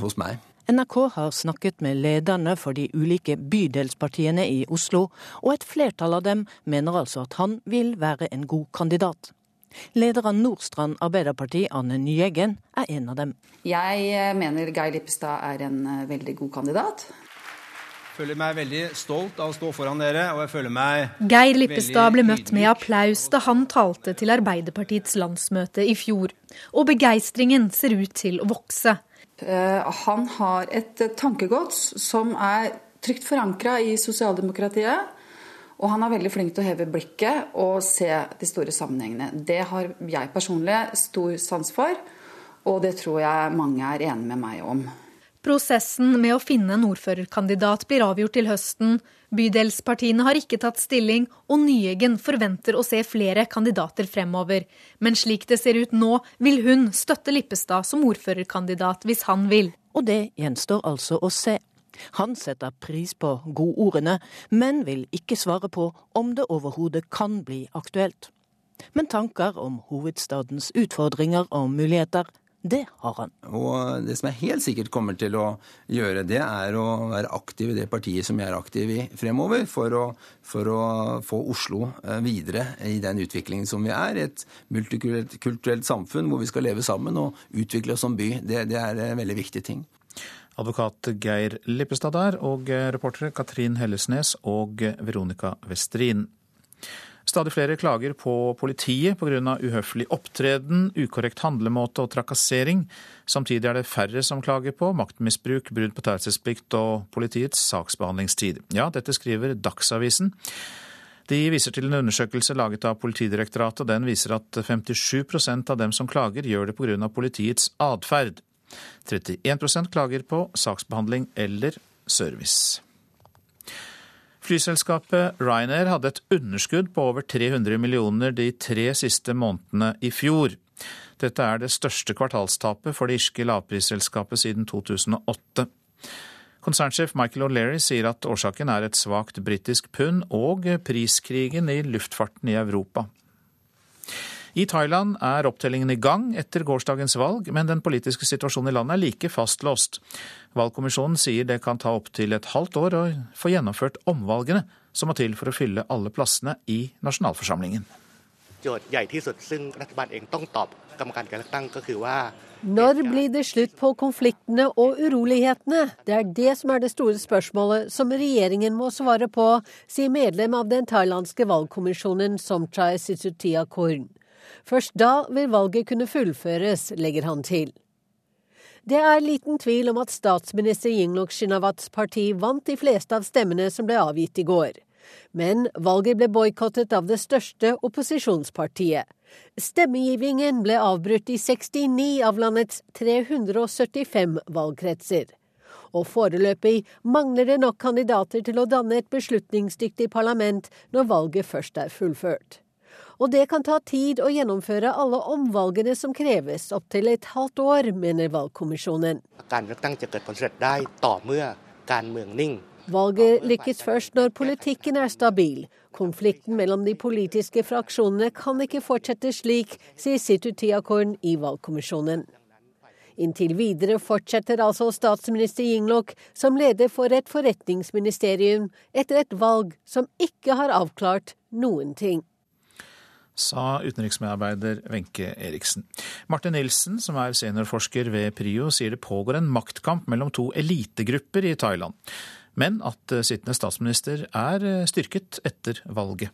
hos meg. NRK har snakket med lederne for de ulike bydelspartiene i Oslo, og et flertall av dem mener altså at han vil være en god kandidat. Leder av Nordstrand Arbeiderparti, Anne Nyeggen, er en av dem. Jeg eh, mener Geir Lippestad er en eh, veldig god kandidat. Jeg føler meg veldig stolt av å stå foran dere, og jeg føler meg Geir Lippestad ble møtt med applaus da han talte til Arbeiderpartiets landsmøte i fjor, og begeistringen ser ut til å vokse. Eh, han har et tankegods som er trygt forankra i sosialdemokratiet. Og han er veldig flink til å heve blikket og se de store sammenhengene. Det har jeg personlig stor sans for, og det tror jeg mange er enig med meg om. Prosessen med å finne en ordførerkandidat blir avgjort til høsten. Bydelspartiene har ikke tatt stilling, og Nyeggen forventer å se flere kandidater fremover. Men slik det ser ut nå, vil hun støtte Lippestad som ordførerkandidat hvis han vil. Og det gjenstår altså å se. Han setter pris på godordene, men vil ikke svare på om det overhodet kan bli aktuelt. Men tanker om hovedstadens utfordringer og muligheter det har han. Og det som jeg helt sikkert kommer til å gjøre, det er å være aktiv i det partiet som jeg er aktiv i fremover, for å, for å få Oslo eh, videre i den utviklingen som vi er. Et multikulturelt samfunn hvor vi skal leve sammen og utvikle oss som by. Det, det er en veldig viktig ting. Advokat Geir Lippestad der, og reportere Katrin Hellesnes og Veronica Westrin. Stadig flere klager på politiet pga. uhøflig opptreden, ukorrekt handlemåte og trakassering. Samtidig er det færre som klager på maktmisbruk, brudd på taushetsplikt og politiets saksbehandlingstid. Ja, dette skriver Dagsavisen. De viser til en undersøkelse laget av Politidirektoratet, og den viser at 57% av dem som klager, gjør det pga. politiets atferd. 31% klager på saksbehandling eller service. Flyselskapet Ryanair hadde et underskudd på over 300 millioner de tre siste månedene i fjor. Dette er det største kvartalstapet for det irske lavprisselskapet siden 2008. Konsernsjef Michael O'Leary sier at årsaken er et svakt britisk pund og priskrigen i luftfarten i Europa. I Thailand er opptellingen i gang etter gårsdagens valg, men den politiske situasjonen i landet er like fastlåst. Valgkommisjonen sier det kan ta opptil et halvt år å få gjennomført omvalgene som må til for å fylle alle plassene i nasjonalforsamlingen. Når blir det slutt på konfliktene og urolighetene? Det er det som er det store spørsmålet som regjeringen må svare på, sier medlem av den thailandske valgkommisjonen Somchai Sisutia Korn. Først da vil valget kunne fullføres, legger han til. Det er liten tvil om at statsminister Yinglok Shinawats parti vant de fleste av stemmene som ble avgitt i går. Men valget ble boikottet av det største opposisjonspartiet. Stemmegivningen ble avbrutt i 69 av landets 375 valgkretser. Og foreløpig mangler det nok kandidater til å danne et beslutningsdyktig parlament når valget først er fullført og det kan ta tid å gjennomføre alle omvalgene som kreves, opptil et halvt år, mener valgkommisjonen. Valget lykkes først når politikken er stabil. Konflikten mellom de politiske fraksjonene kan ikke fortsette slik, sier Situ Tiakorn i valgkommisjonen. Inntil videre fortsetter altså statsminister Yingluck som leder for et forretningsministerium etter et valg som ikke har avklart noen ting sa utenriksmedarbeider Wenche Eriksen. Martin Nilsen, som er seniorforsker ved PRIO, sier det pågår en maktkamp mellom to elitegrupper i Thailand, men at sittende statsminister er styrket etter valget.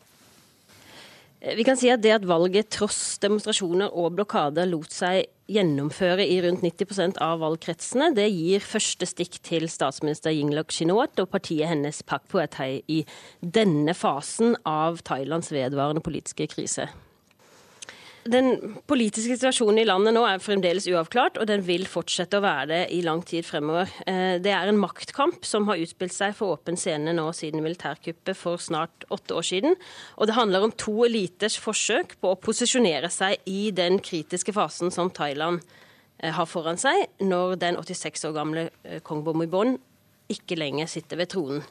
Vi kan si at det at valget tross demonstrasjoner og blokader lot seg gjennomføre i rundt 90% av valgkretsene, det gir første stikk til statsminister Yingluck Shinawat og partiet hennes Pak Phuethai i denne fasen av Thailands vedvarende politiske krise. Den politiske situasjonen i landet nå er fremdeles uavklart, og den vil fortsette å være det i lang tid fremover. Eh, det er en maktkamp som har utspilt seg for åpen scene nå siden militærkuppet for snart åtte år siden. Og det handler om to eliters forsøk på å posisjonere seg i den kritiske fasen som Thailand eh, har foran seg, når den 86 år gamle eh, kong Bomibon ikke lenger sitter ved tronen.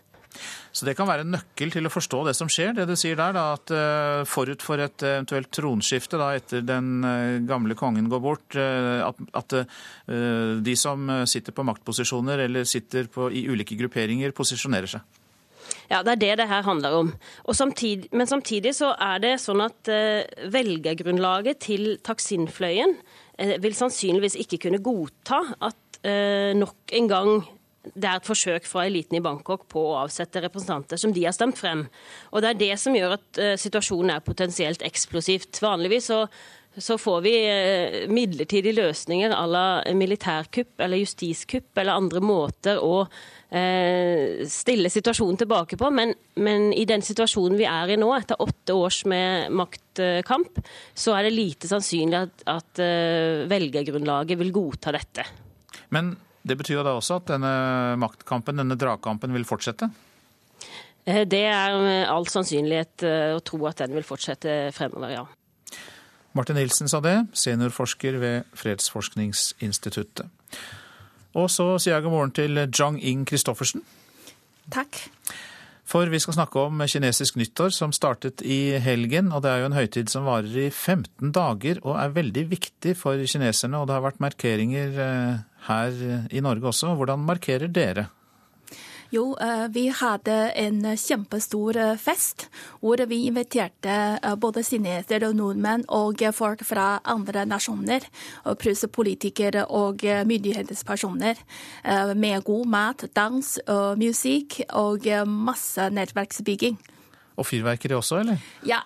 Så det kan være en nøkkel til å forstå det som skjer, det du sier der. Da, at uh, forut for et eventuelt tronskifte da, etter den uh, gamle kongen går bort, uh, at, at de som sitter på maktposisjoner eller sitter på, i ulike grupperinger, posisjonerer seg. Ja, det er det det her handler om. Samtidig, men samtidig så er det sånn at velgergrunnlaget til Taksin-fløyen vil sannsynligvis ikke kunne godta at nok en gang det er et forsøk fra eliten i Bangkok på å avsette representanter som de har stemt frem. Og Det er det som gjør at uh, situasjonen er potensielt eksplosivt. Vanligvis så, så får vi uh, midlertidige løsninger à la militærkupp eller justiskupp eller andre måter å uh, stille situasjonen tilbake på. Men, men, i den situasjonen vi er i nå, etter åtte års med maktkamp, så er det lite sannsynlig at, at velgergrunnlaget vil godta dette. Men det betyr jo da også at denne maktkampen, denne dragkampen, vil fortsette? Eh, det er med all sannsynlighet eh, å tro at den vil fortsette fremover, ja. Martin Nilsen sa det, seniorforsker ved Fredsforskningsinstituttet. Og så sier jeg god morgen til Jang Ing Christoffersen. Takk. For vi skal snakke om kinesisk nyttår som startet i helgen. Og det er jo en høytid som varer i 15 dager og er veldig viktig for kineserne. Og det har vært markeringer eh, her i Norge også. Hvordan markerer dere? Jo, eh, vi hadde en kjempestor eh, fest hvor vi inviterte eh, både kinesere og nordmenn og folk fra andre nasjoner, pluss politikere og myndighetspersoner, med god mat, dans, musikk og masse nettverksbygging. Og fyrverkeri også, eller? Ja.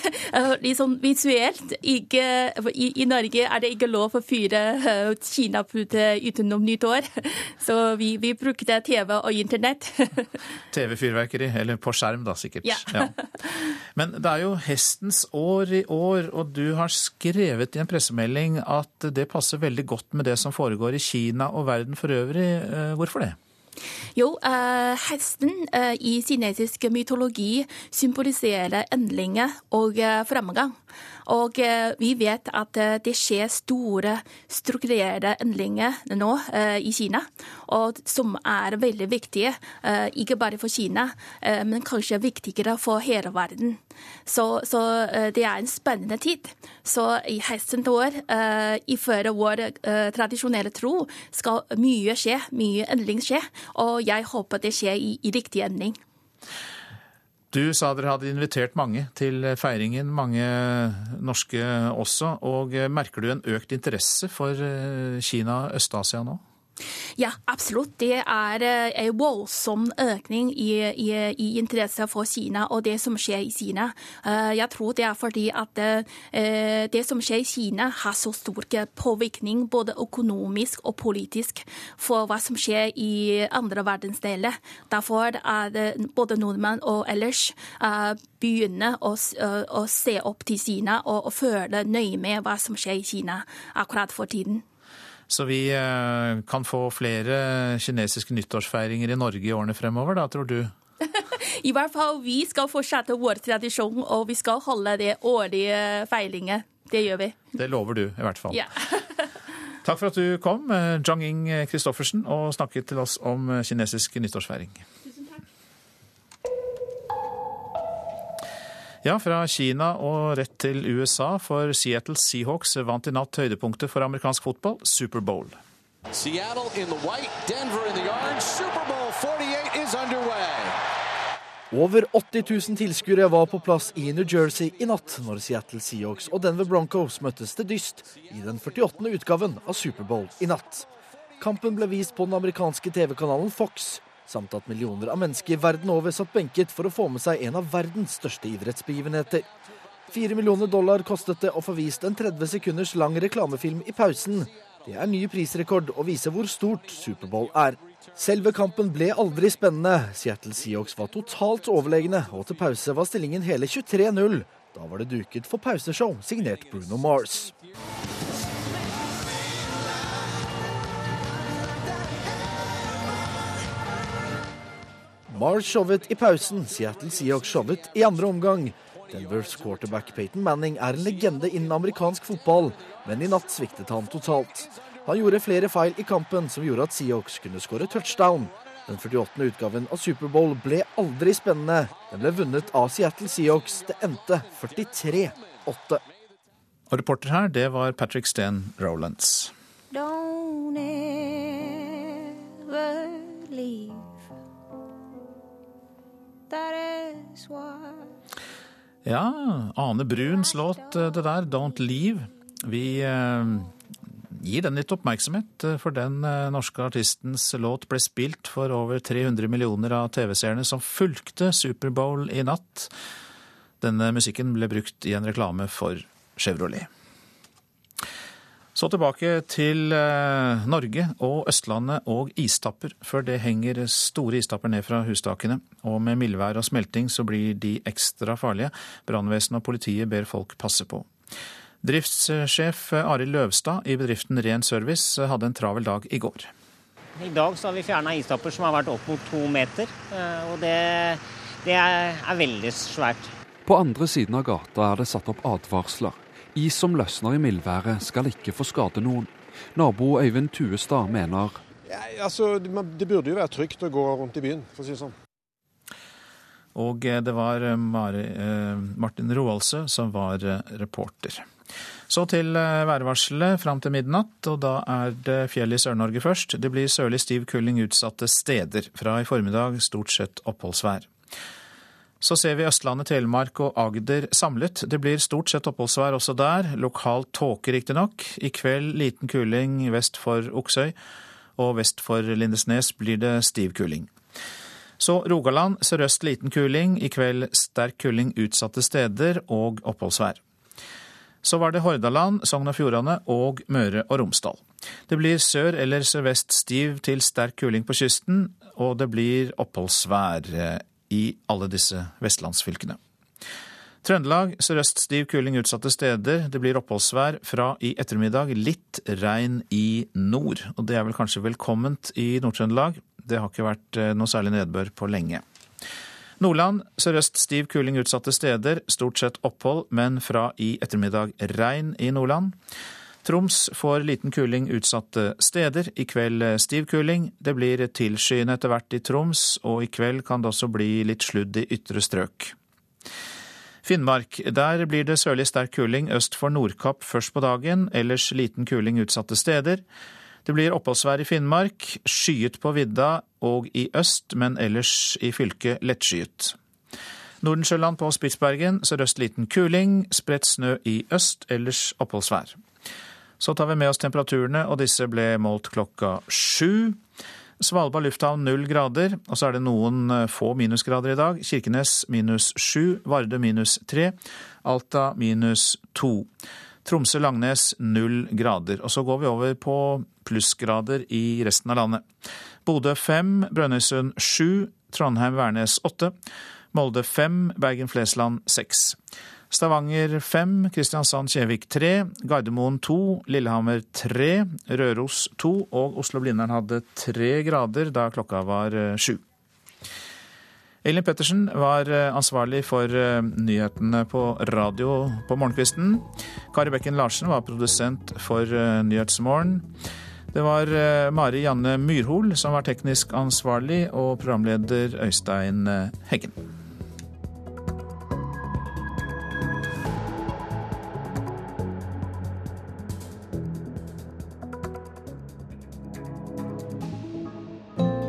Sånn visuelt. Ikke, i, i, Norge er det ikke lov å fyre uh, kinapute utenom nyttår. Så vi, vi, brukte TV og internett. TV-fyrverkeri, eller på skjerm da, sikkert. Ja. ja. Men det er jo hestens år i år, og du har skrevet i en pressemelding at det passer veldig godt med det som foregår i Kina og verden for øvrig. Eh, hvorfor det? Jo, uh, hesten uh, i kinesisk mytologi symboliserer endringer og uh, fremgang. Og eh, vi vet at eh, det skjer store strukturerte endringer nå eh, i Kina, som er veldig viktige. Ikke bare for Kina, men kanskje viktigere for hele verden. Så, så det er en spennende tid. Så i hestens år, ifølge vår tradisjonelle tro, skal mye skje, mye endring skje. Og jeg håper det skjer i, i riktig endring. Du sa dere hadde invitert mange til feiringen, mange norske også. og Merker du en økt interesse for eh, Kina og Øst-Asia nå? Ja, absolutt. Det er eh, en voldsom økning i, i, i, interesse for Kina og det som skjer i Kina. Eh, jeg tror det er fordi at eh, det som skjer i Kina har så stor påvirkning både økonomisk og politisk for hva som skjer i andre verdensdeler. Derfor er det både nordmenn og ellers begynner å, å se opp til Kina og, og føle nøye med hva som skjer i Kina akkurat for tiden. Så vi eh, kan få flere kinesiske nyttårsfeiringer i Norge i årene fremover, da, tror du? I hvert fall vi skal fortsette vår tradisjon, og vi skal holde det årlige feilinget. Det gjør vi. Det lover du, i hvert fall. Ja. Takk for at du kom, eh, Zhang-Ing Christoffersen, og snakket til oss om eh, kinesisk nyttårsfeiring. Ja, fra Kina og rett til USA, for Seattle Seahawks vant i natt høydepunktet for amerikansk fotball, Superbowl. Seattle in the white, Denver in the orange. Superbowl 48 is underway. Over 80 000 tilskuere var på plass i New Jersey i natt når Seattle Seahawks og Denver Broncos møttes til dyst i den 48. utgaven av Superbowl i natt. Kampen ble vist på den amerikanske TV-kanalen Fox samt at millioner av mennesker verden over satt benket for å få med seg en av verdens største idrettsbegivenheter. Fire millioner dollar kostet det å få vist en 30 sekunders lang reklamefilm i pausen. Det er ny prisrekord og viser hvor stort Superbowl er. Selve kampen ble aldri spennende. Seattle Seahawks var totalt overlegne, og til pause var stillingen hele 23-0. Da var det duket for pauseshow signert Bruno Mars. Mars showet i pausen, Seattle Seahawks showet i andre omgang. Denvers quarterback Peyton Manning er en legende innen amerikansk fotball, men i natt sviktet han totalt. Han gjorde flere feil i kampen som gjorde at Seahawks kunne skåre touchdown. Den 48. utgaven av Superbowl ble aldri spennende. Den ble vunnet av Seattle Seahawks. Det endte 43-8. Og reporter her, det var Patrick Steen Rolands. Don't ever leave. Ja, Ane Bruns låt eh, det der, 'Don't Leave'. Vi eh, gir den litt oppmerksomhet, eh, for den norske artistens låt ble spilt for over 300 millioner av TV-seerne som fulgte Superbowl i natt. Denne musikken ble brukt i en reklame for Chevrolet. Så tilbake til eh, Norge og Østlandet og istapper, for det henger store istapper ned fra hustakene. Og med mildvær og smelting så blir de ekstra farlige. Brannvesenet og politiet ber folk passe på. Driftssjef Arild Løvstad i bedriften Ren Service hadde en travel dag i går. I dag så har vi fjerna istapper som har vært opp mot to meter, eh, og det, det er veldig svært. På andre siden av gata er det satt opp advarsler. Is som løsner i mildværet skal ikke få skade noen. Nabo Øyvind Tuestad mener ja, altså, Det burde jo være trygt å gå rundt i byen, for å si det sånn. Og eh, det var eh, Mari, eh, Martin Roaldsø som var reporter. Så til værvarselet fram til midnatt, og da er det fjell i Sør-Norge først. Det blir sørlig stiv kuling utsatte steder. Fra i formiddag stort sett oppholdsvær. Så ser vi Østlandet, Telemark og Agder samlet. Det blir stort sett oppholdsvær også der. Lokalt tåke, riktignok. I kveld liten kuling vest for Oksøy, og vest for Lindesnes blir det stiv kuling. Så Rogaland sørøst liten kuling, i kveld sterk kuling utsatte steder og oppholdsvær. Så var det Hordaland, Sogn og Fjordane og Møre og Romsdal. Det blir sør eller sørvest stiv til sterk kuling på kysten, og det blir oppholdsvær i alle disse vestlandsfylkene. Trøndelag sørøst stiv kuling utsatte steder. Det blir oppholdsvær fra i ettermiddag. Litt regn i nord. Og det er vel kanskje velkomment i Nord-Trøndelag. Det har ikke vært eh, noe særlig nedbør på lenge. Nordland sørøst stiv kuling utsatte steder, stort sett opphold, men fra i ettermiddag regn i Nordland. Troms får liten kuling utsatte steder, i kveld eh, stiv kuling. Det blir tilskyende etter hvert i Troms, og i kveld kan det også bli litt sludd i ytre strøk. Finnmark. Der blir det sørlig sterk kuling øst for Nordkapp først på dagen, ellers liten kuling utsatte steder. Det blir oppholdsvær i Finnmark, skyet på vidda og i øst, men ellers i fylket lettskyet. Nordensjøland på Spitsbergen sørøst liten kuling, spredt snø i øst, ellers oppholdsvær. Så tar vi med oss temperaturene, og disse ble målt klokka sju. Svalbard lufthavn null grader, og så er det noen eh, få minusgrader i dag. Kirkenes minus sju, Vardø minus tre, Alta minus to. Tromsø-Langnes null grader. Og så går vi over på plussgrader i resten av landet. Bodø fem, Brønnøysund sju, Trondheim-Værnes åtte, Molde fem, Bergen-Flesland seks. Stavanger 5, Kristiansand-Kjevik 3, Gardermoen 2, Lillehammer 3, Røros 2 og Oslo-Blindern hadde 3 grader da klokka var eh, sju. Elin Pettersen var eh, ansvarlig for eh, nyhetene på radio på morgenkvisten. Kari Bekken Larsen var produsent for Nyhetsmorgen. Det var Mari Janne Myrhol som var teknisk ansvarlig, og programleder Øystein Heggen.